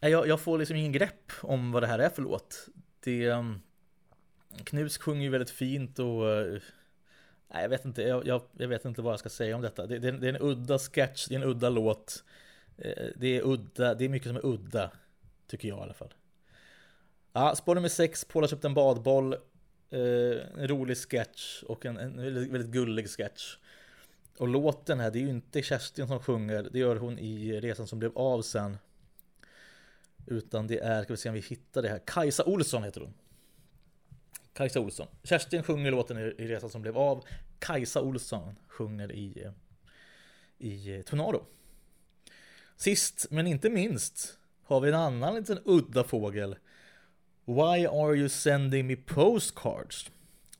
Speaker 1: jag, jag får liksom ingen grepp om vad det här är för låt. Det... eh, Knus sjunger ju väldigt fint och... eh, Nej, jag vet inte, jag, jag, jag vet inte vad jag ska säga om detta. Det, det, det är en udda sketch, det är en udda låt. Eh, Det är udda, det är mycket som är udda. Tycker jag i alla fall. Ja, spår nummer 6, Paul har köpt en badboll. Eh, en rolig sketch och en, en väldigt, väldigt gullig sketch. Och låten här, det är ju inte Kerstin som sjunger, det gör hon i Resan som blev av sen. Utan det är, ska vi se om vi hittar det här, Kajsa Olsson heter hon. Kajsa Olsson. Kerstin sjunger låten i, Resan som blev av. Kajsa Olsson sjunger i, i Tornado. Sist men inte minst har vi en annan liten udda fågel. Why are you sending me postcards?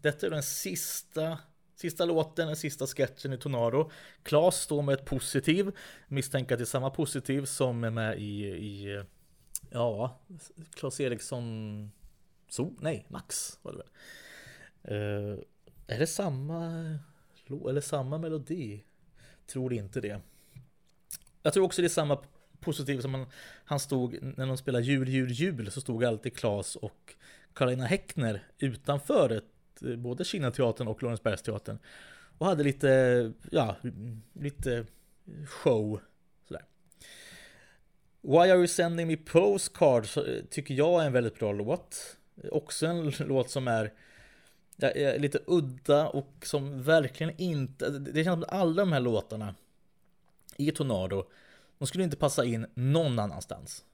Speaker 1: Detta är den sista, sista låten, den sista sketchen i Tornado. Klas står med ett positiv. Misstänker att det är samma positiv som är med i, i ja, Klas Eriksson so, nej, Max var det väl. Uh, är det samma eller samma melodi? Tror inte det. Jag tror också det är samma positiv som han, han stod när de spelade jul, jul, jul så stod alltid Klas och Karolina Häckner utanför ett, eh, både Kinateatern och Lorensbergsteatern och hade lite, ja, lite show sådär. Why are you sending me postcards eh, tycker jag är en väldigt bra låt. Också en låt som är ja, är lite udda och som verkligen inte, det känns som att alla de här låtarna i Tornado, de skulle inte passa in någon annanstans.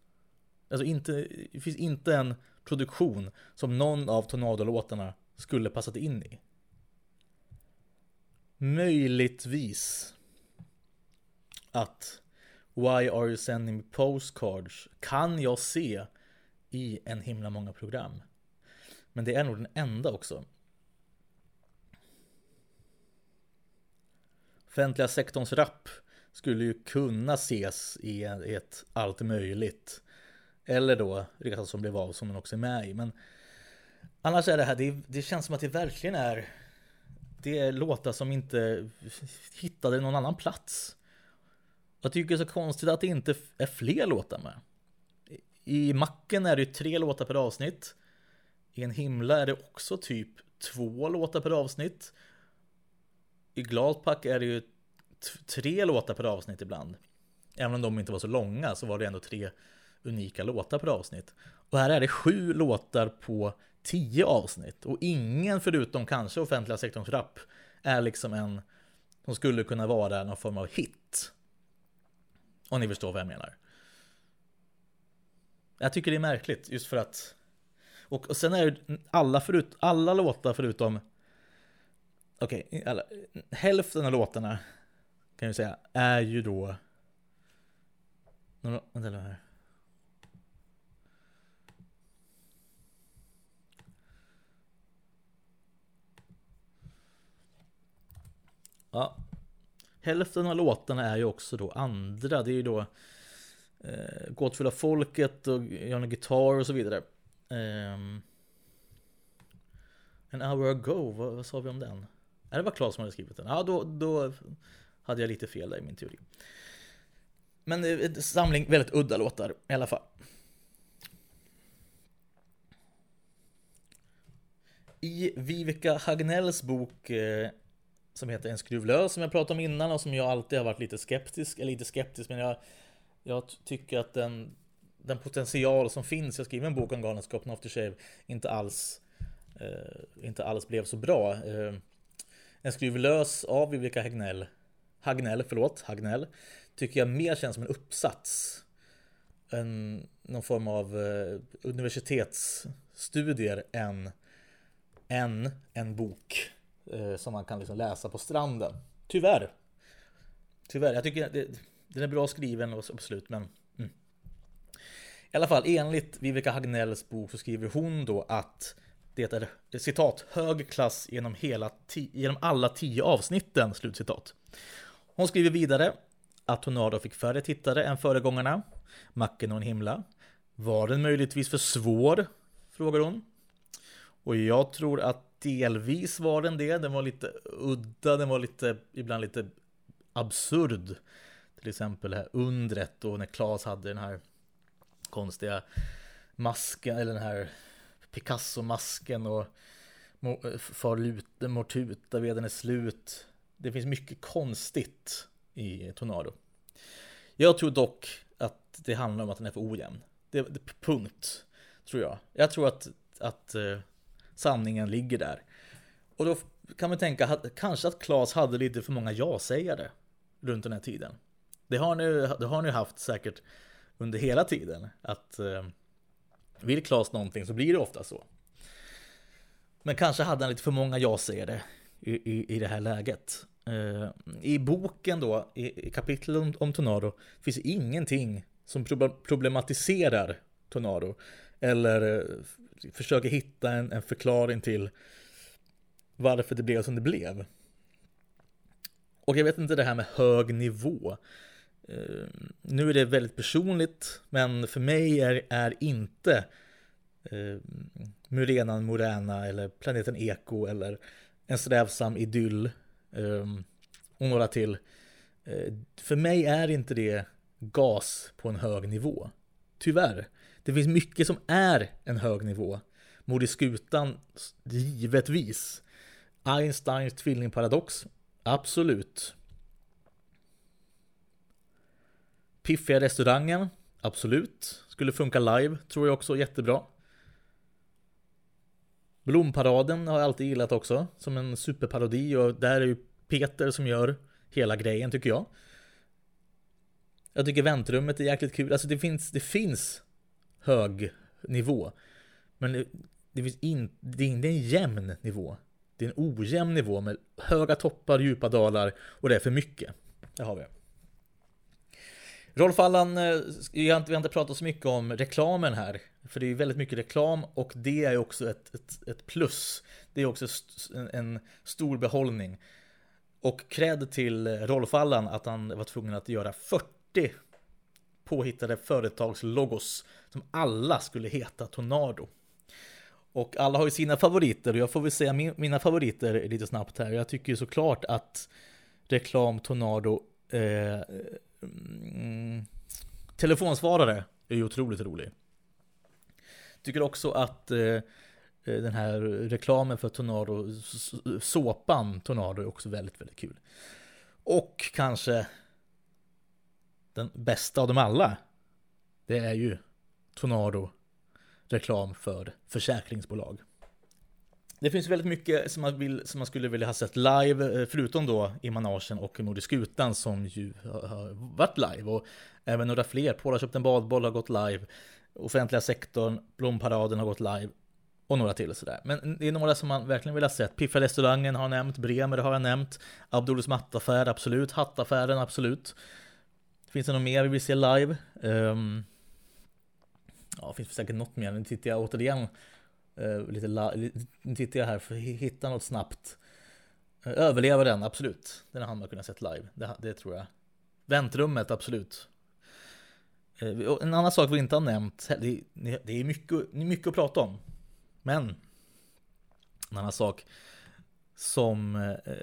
Speaker 1: Alltså inte, det finns inte en produktion som någon av Tornado-låtarna skulle passat in i. Möjligtvis att Why are you sending me postcards kan jag se i en himla många program. Men det är nog den enda också. Offentliga sektorns rap skulle ju kunna ses i ett allt möjligt. Eller då Resan som blev av som den också är med i. Men annars är det här, det, det känns som att det verkligen är det är låtar som inte hittade någon annan plats. Jag tycker det är så konstigt att det inte är fler låtar med. I Macken är det ju tre låtar per avsnitt. I en himla är det också typ två låtar per avsnitt. I Gladpack är det ju tre låtar per avsnitt ibland. Även om de inte var så långa så var det ändå tre unika låtar per avsnitt. Och här är det sju låtar på tio avsnitt. Och ingen förutom kanske offentliga sektorns rap är liksom en som skulle kunna vara någon form av hit. Om ni förstår vad jag menar. Jag tycker det är märkligt just för att och, och sen är det alla, förut, alla låtar förutom Okej, okay, hälften av låtarna kan jag säga är ju då några, Vänta här. Ja. Hälften av låtarna är ju också då andra. Det är ju då eh, Gåtfulla folket och Johnny Guitar och så vidare. Eh, en hour ago, vad, vad, sa vi om den? Är det var Claes som hade skrivit den? Ja, då, då hade jag lite fel där i min teori. Men eh, en samling väldigt udda låtar i alla fall. I Viveka Hagnells bok eh, som heter En skruv lös som jag pratade om innan och som jag alltid har varit lite skeptisk, eller lite skeptisk men jag, jag tycker att den, den potential som finns, jag skriver en bok om Galenskapen After Shave, inte alls eh, inte alls blev så bra. Eh, en skruvlös av Viveka Hagnell, Hagnell, förlåt, Hagnell, tycker jag mer känns som en uppsats. En, någon form av eh, universitetsstudier än, än en bok eh, som man kan liksom läsa på stranden. Tyvärr. Tyvärr, jag tycker det, den är bra skriven och absolut, men mm. I alla fall, enligt Viveka Hagnells bok så skriver hon då att det är citat hög klass genom, hela genom alla tio avsnitten. Slutcitat. Hon skriver vidare att Tornado fick färre tittare än föregångarna. Macken och en himla. Var den möjligtvis för svår? Frågar hon. Och jag tror att delvis var den det. Den var lite udda, den var lite, ibland lite absurd. Till exempel det här undret och när Klas hade den här konstiga masken, eller den här Picasso-masken och far lut, mortuta, veden är slut. Det finns mycket konstigt i Tornado. Jag tror dock att det handlar om att den är för ojämn. Det, det, punkt, tror jag. Jag tror att, att uh, sanningen ligger där. Och då kan man tänka, kanske att Klas hade lite för många ja-sägare runt den här tiden. Det har ni, det har ni haft säkert under hela tiden. Att uh, vill Klas någonting så blir det ofta så. Men kanske hade han lite för många ja-sägare i, i, i det här läget. Eh, I boken då, i, i kapitlet om, om Tornado, finns ingenting som problematiserar Tornado. Eller eh, försöker hitta en, en förklaring till varför det blev som det blev. Och jag vet inte det här med hög nivå. Uh, nu är det väldigt personligt, men för mig är, är inte uh, Murenan Morena eller Planeten Eko eller en strävsam idyll um, och några till. Uh, för mig är inte det gas på en hög nivå. Tyvärr. Det finns mycket som är en hög nivå. Mord i skutan, givetvis. Einsteins tvillingparadox, absolut. Piffiga restaurangen, absolut. Skulle funka live, tror jag också jättebra. Blomparaden har jag alltid gillat också, som en superparodi och där är ju Peter som gör hela grejen tycker jag. Jag tycker väntrummet är jäkligt kul, alltså det finns, det finns hög nivå. Men det, det finns in, det är inte en jämn nivå. Det är en ojämn nivå med höga toppar, djupa dalar och det är för mycket. Det har vi. Rolf Allan, eh, vi har inte pratat så mycket om reklamen här. För det är väldigt mycket reklam och det är också ett, ett, ett plus. Det är också en, en stor behållning. Och cred till Rolf Allan att han var tvungen att göra 40 påhittade företagslogos som alla skulle heta Tornado. Och alla har ju sina favoriter och jag får väl säga min, mina favoriter lite snabbt här. Jag tycker såklart att reklam Tornado eh, mm, telefonsvarare är ju otroligt rolig. Tycker också att eh, eh, den här reklamen för Tornado, såpan Tornado är också väldigt, väldigt kul. Och kanske den bästa av dem alla. Det är ju Tornado reklam för försäkringsbolag. Det finns väldigt mycket som man, vill, som man skulle vilja ha sett live, eh, förutom då i Managen och Nordisk Skutan som ju har varit live. Och även några fler, Paul har köpt en badboll har gått live. Offentliga sektorn, Blomparaden har gått live. Och några till sådär. Men det är några som man verkligen vill ha sett. Piffa restaurangen har jag nämnt, Bremer har jag nämnt. Abdulus mattaffär, absolut. Hattaffären, absolut. Finns det något mer vi vill se live? Um, ja, det säkert något mer. Nu tittar jag återigen uh, lite, nu tittar jag här för att hitta något snabbt. Eh, uh, överleva den, absolut. Den hade man kunnat sett live. Det, det tror jag. Väntrummet, absolut. Eh, en annan sak vi inte har nämnt, det, det är mycket, mycket att prata om. Men en annan sak som eh,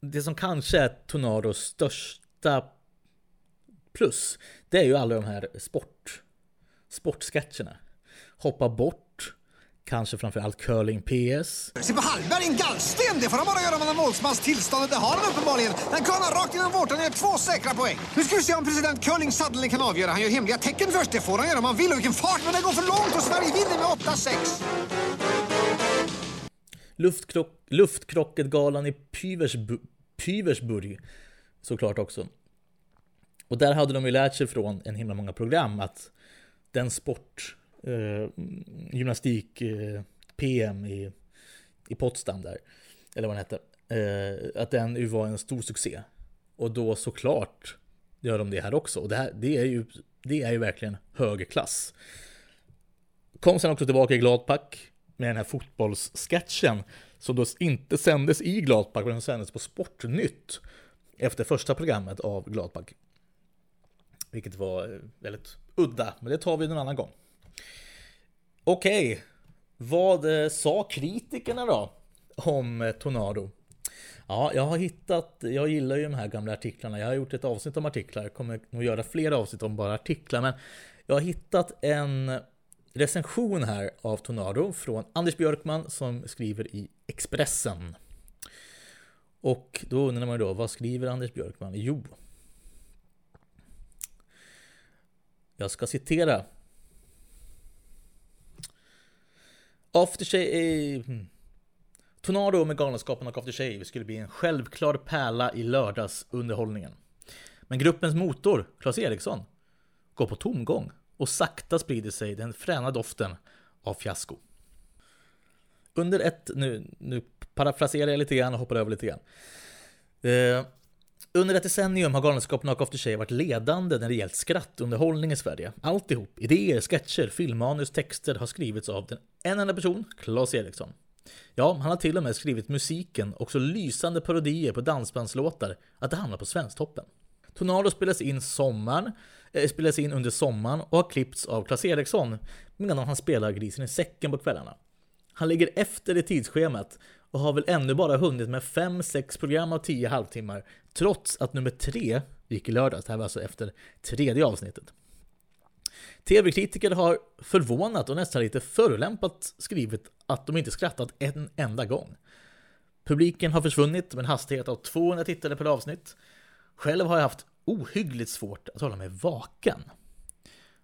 Speaker 1: det som kanske är Tornados största plus, det är ju alla de här sport, sportsketcherna. Hoppa bort, kanske framförallt curling PS.
Speaker 12: Se på Hallberg, en gallsten! Det får han bara göra om han har målsmans tillstånd det har han uppenbarligen. Den kurnar rakt genom vårtan och gör två säkra poäng. Nu ska vi se om president Curling Suddenly kan avgöra. Han gör hemliga tecken först. Det får han göra om han vill. Och vilken fart, men det går för långt och Sverige vinner med 8-6.
Speaker 1: Luftkrock, Luftkrocketgalan i Pyversbu, Pyversburg såklart också. Och där hade de ju lärt sig från en himla många program att den sport, eh, gymnastik eh, PM i, i Potsdam där, eller vad den hette, eh, att den ju var en stor succé. Och då såklart gör de det här också. Och det, här, det, är, ju, det är ju verkligen högklass. Kom sen också tillbaka i Gladpack med den här fotbollssketchen som då inte sändes i Gladpack, men den sändes på Sportnytt efter första programmet av Gladpack. Vilket var eh, väldigt udda, men det tar vi en annan gång. Okej, okay. vad eh, sa kritikerna då om eh, Tornado? Ja, jag har hittat, jag gillar ju de här gamla artiklarna. Jag har gjort ett avsnitt om artiklar, jag kommer nog göra fler avsnitt om bara artiklar, men jag har hittat en recension här av Tornado från Anders Björkman som skriver i Expressen. Och då undrar man ju då, vad skriver Anders Björkman? Jo, jag ska citera. After Shave... Hmm. Tornado med Galenskaparna och After Shave skulle bli en självklar pärla i lördagsunderhållningen. Men gruppens motor, Claes Eriksson, går på tomgång och sakta sprider sig den fräna doften av fiasko. Under ett, nu, nu parafraserar jag lite grann och hoppar över lite grann. Eh, under ett decennium har Galenskapen och After Shave varit ledande när det gällt skrattunderhållning i Sverige. Alltihop, idéer, sketcher, filmmanus, texter har skrivits av den en enda person, Claes Eriksson. Ja, han har till och med skrivit musiken och så lysande parodier på dansbandslåtar att det hamnar på Svensktoppen. Tornado spelas in sommaren, äh, spelas in under sommaren och har klippts av Claes Eriksson medan han spelar grisen i säcken på kvällarna. Han ligger efter i tidsschemat och har väl ännu bara hunnit med 5-6 program av 10 halvtimmar trots att nummer 3 gick i lördags. Det här var alltså efter tredje avsnittet. TV-kritiker har förvånat och nästan lite förolämpat skrivit att de inte skrattat en enda gång. Publiken har försvunnit med en hastighet av 200 tittare per avsnitt. Själv har jag haft ohyggligt svårt att hålla mig vaken.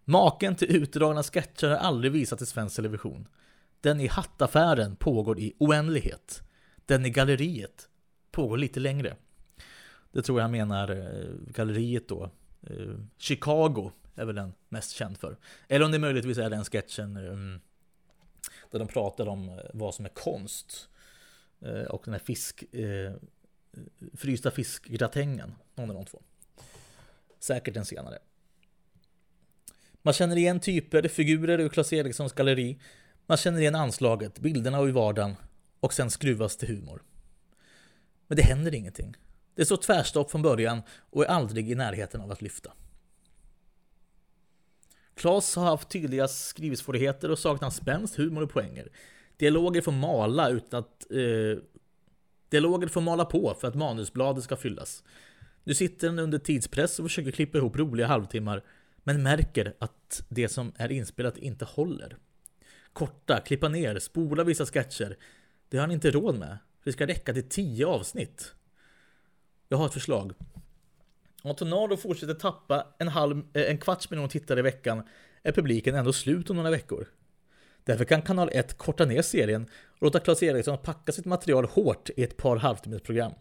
Speaker 1: Maken till utdragna sketcher har aldrig visats i svensk television. Den i hattaffären pågår i oändlighet. Den i galleriet pågår lite längre. Det tror jag han menar eh, galleriet då. Eh, Chicago är väl den mest känd för. Eller om det möjligtvis är den sketchen eh, mm, där de pratar om vad som är konst. Och den här fisk, frysta fiskgratängen. Någon av de två. Säkert den senare. Man känner igen typer, figurer ur Clas Erikssons galleri. Man känner igen anslaget, bilderna och i vardagen. Och sen skruvas till humor. Men det händer ingenting. Det står tvärstopp från början och är aldrig i närheten av att lyfta. Klas har haft tydliga skrivsvårigheter och saknar spänst, humor och poänger. Dialoger får mala utan att... Eh, dialoger får mala på för att manusbladet ska fyllas. Nu sitter den under tidspress och försöker klippa ihop roliga halvtimmar, men märker att det som är inspelat inte håller. Korta, klippa ner, spola vissa sketcher. Det har han inte råd med. Det ska räcka till tio avsnitt. Jag har ett förslag. Om Tornado fortsätter tappa en, halv, eh, en kvarts miljon tittare i veckan är publiken ändå slut om några veckor. Därför kan kanal 1 korta ner serien och låta Claes Eriksson packa sitt material hårt i ett par halvtimmesprogram.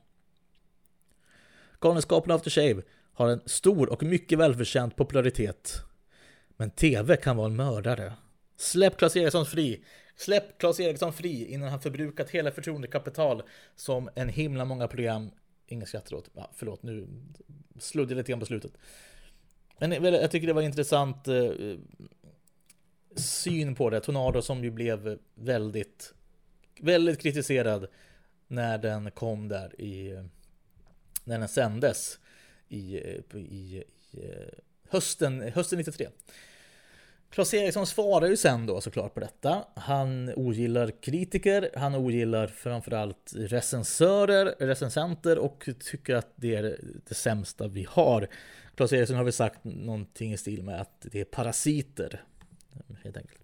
Speaker 1: Galenskapen After Shave har en stor och mycket välförtjänt popularitet. Men TV kan vara en mördare. Släpp Claes Eriksson fri! Släpp Claes Eriksson fri innan han förbrukat hela förtroendekapital som en himla många program ingen skrattar åt. Ja, förlåt, nu sluddade jag lite grann på slutet. Men jag tycker det var intressant eh, syn på det. Tornado som ju blev väldigt, väldigt kritiserad när den kom där i, när den sändes i, eh, i, i eh, hösten, hösten 93. Claes Eriksson svarar ju sen då såklart på detta. Han ogillar kritiker, han ogillar framförallt recensörer, recensenter och tycker att det är det sämsta vi har. Claes Eriksson har väl sagt någonting i stil med att det är parasiter. Helt enkelt.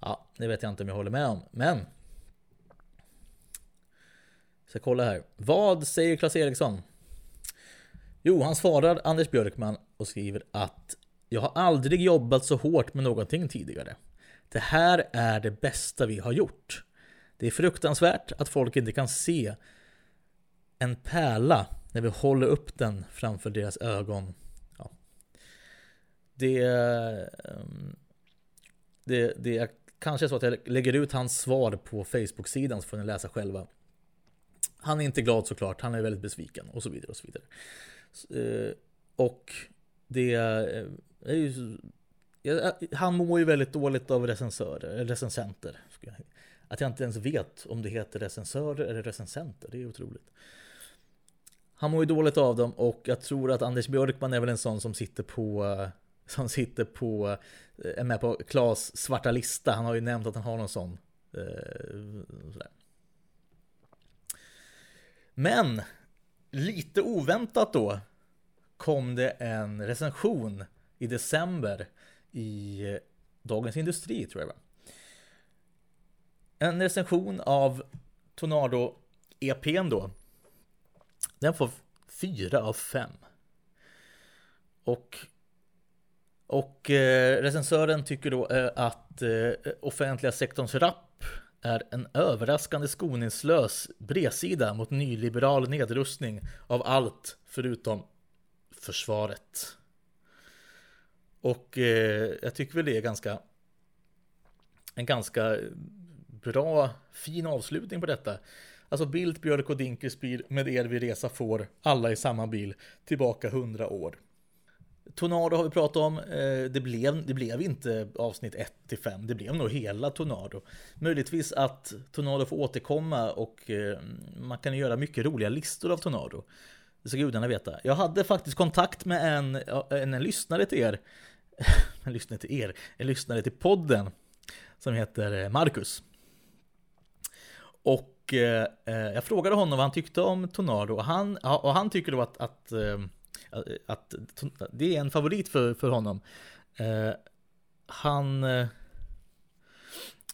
Speaker 1: Ja, det vet jag inte om jag håller med om, men... Jag ska kolla här. Vad säger Claes Eriksson? Jo, han svarar Anders Björkman och skriver att jag har aldrig jobbat så hårt med någonting tidigare. Det här är det bästa vi har gjort. Det är fruktansvärt att folk inte kan se en pärla när vi håller upp den framför deras ögon. Ja. Det, ehm, det, det är kanske så att jag lägger ut hans svar på Facebook-sidan så får ni läsa själva. Han är inte glad såklart, han är väldigt besviken och så vidare och så vidare. Eh, och det eh, är ju han mår ju väldigt dåligt av recensörer, recensenter. Att jag inte ens vet om det heter recensörer eller recensenter, det är otroligt. Han mår ju dåligt av dem och jag tror att Anders Björkman är väl en sån som sitter på som sitter på, eh, är med på Klas svarta lista. Han har ju nämnt att han har någon sån. Eh, sådär. Men lite oväntat då kom det en recension i december i Dagens Industri tror jag va? En recension av Tornado EPn då. Den får 4 av 5. Och, och eh, recensören tycker då eh, att eh, offentliga sektorns rapp är en överraskande skoningslös bredsida mot nyliberal nedrustning av allt förutom försvaret. Och eh, jag tycker väl det är ganska en ganska bra, fin avslutning på detta. Alltså Bildt, Björk och Dinkelspiel med er vid resa får, alla i samma bil, tillbaka hundra år. Tornado har vi pratat om, eh, det blev, det blev inte avsnitt 1 till 5, det blev nog hela Tornado. Möjligtvis att Tornado får återkomma och eh, man kan göra mycket roliga listor av Tornado. Det ska gudarna veta. Jag hade faktiskt kontakt med en, en, en lyssnare till er, jag lyssnade till er, Jag lyssnade till podden som heter eh, Marcus. Och eh, eh, jag frågade honom vad han tyckte om Tornado och han, och han tycker då att, att, eh, att, att, det är en favorit för, för honom. Eh, han,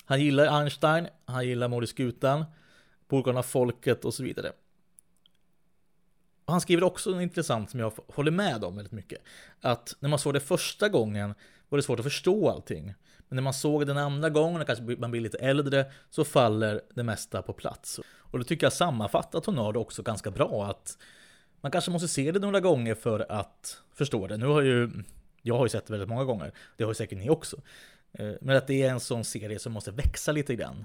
Speaker 1: han gillar Einstein, han gillar Mord i skutan, Borgarna Folket och så vidare. Han skriver också något intressant som jag håller med om väldigt mycket. Att när man såg det första gången var det svårt att förstå allting. Men när man såg den andra gången, och kanske man blir lite äldre, så faller det mesta på plats. Och då tycker jag sammanfattar Tornado också ganska bra att man kanske måste se det några gånger för att förstå det. Nu har ju, jag har ju sett det väldigt många gånger, det har ju säkert ni också. Eh, men att det är en sån serie som måste växa lite grann.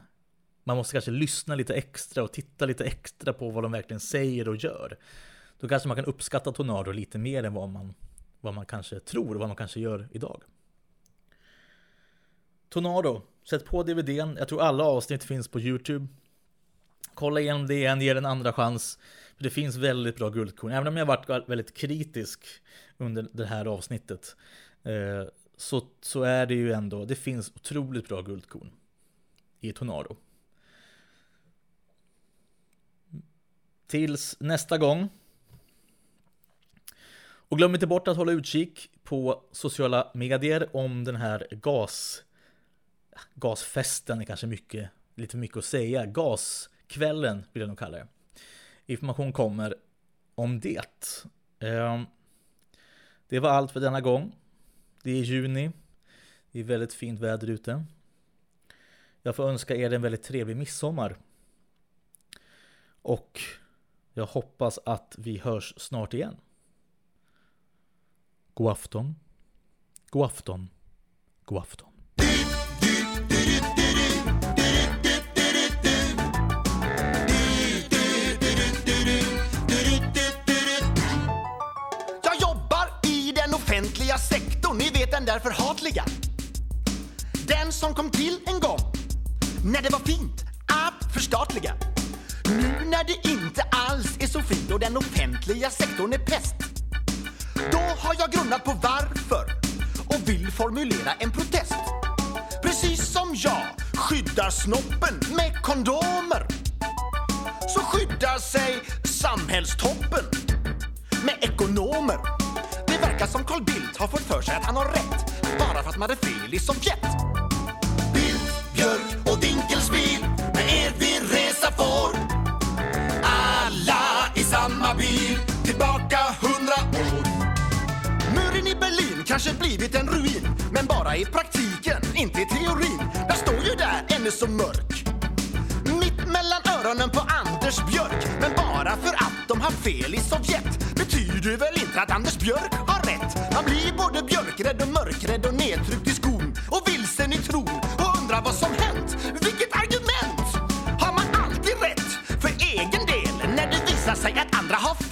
Speaker 1: Man måste kanske lyssna lite extra och titta lite extra på vad de verkligen säger och gör. Då kanske man kan uppskatta Tornado lite mer än vad man, vad man kanske tror och vad man kanske gör idag. Tornado, sätt på DVDn. Jag tror alla avsnitt finns på YouTube. Kolla igenom det igen, ge en andra chans. För det finns väldigt bra guldkorn. Även om jag varit väldigt kritisk under det här avsnittet. Eh, så, så är det ju ändå, det finns otroligt bra guldkorn i Tornado. Tills nästa gång. Och glöm inte bort att hålla utkik på sociala medier om den här gas gasfesten är kanske mycket, lite mycket att säga. Gaskvällen vill jag nog kalla det. Information kommer om det. Ehm, det var allt för denna gång. Det är juni. Det är väldigt fint väder ute. Jag får önska er en väldigt trevlig midsommar. Och jag hoppas att vi hörs snart igen. God afton. God afton. God afton.
Speaker 10: Jag jobbar i den offentliga sektorn, ni vet den där förhatliga. Den som kom till en gång när det var fint att förstatliga. Nu när det inte alls är så fint och den offentliga sektorn är pest. Då har jag grunnat på varför och vill formulera en protest. Precis som jag skyddar snoppen med kondomer så skyddar sig samhällstoppen med ekonomer Det verkar som Carl Bildt har fått för sig att han har rätt bara för att man hade fel i Sovjet. Bildt, Björk och Dinkelspiel med er vi resa får. Alla i samma bil, tillbaka Berlin kanske blivit en ruin Men bara i praktiken, inte i teorin. Jag står ju där, ännu så mörk. Mitt mellan öronen på Anders Björk Men bara för att de har fel i Sovjet. Betyder det väl inte att Anders Björk har rätt? Man blir både björkrädd och mörkrädd och nedtryckt i skon. Och vilsen i tron och undrar vad som hänt. Vilket argument! Har man alltid rätt? För egen del när det visar sig att andra har fel?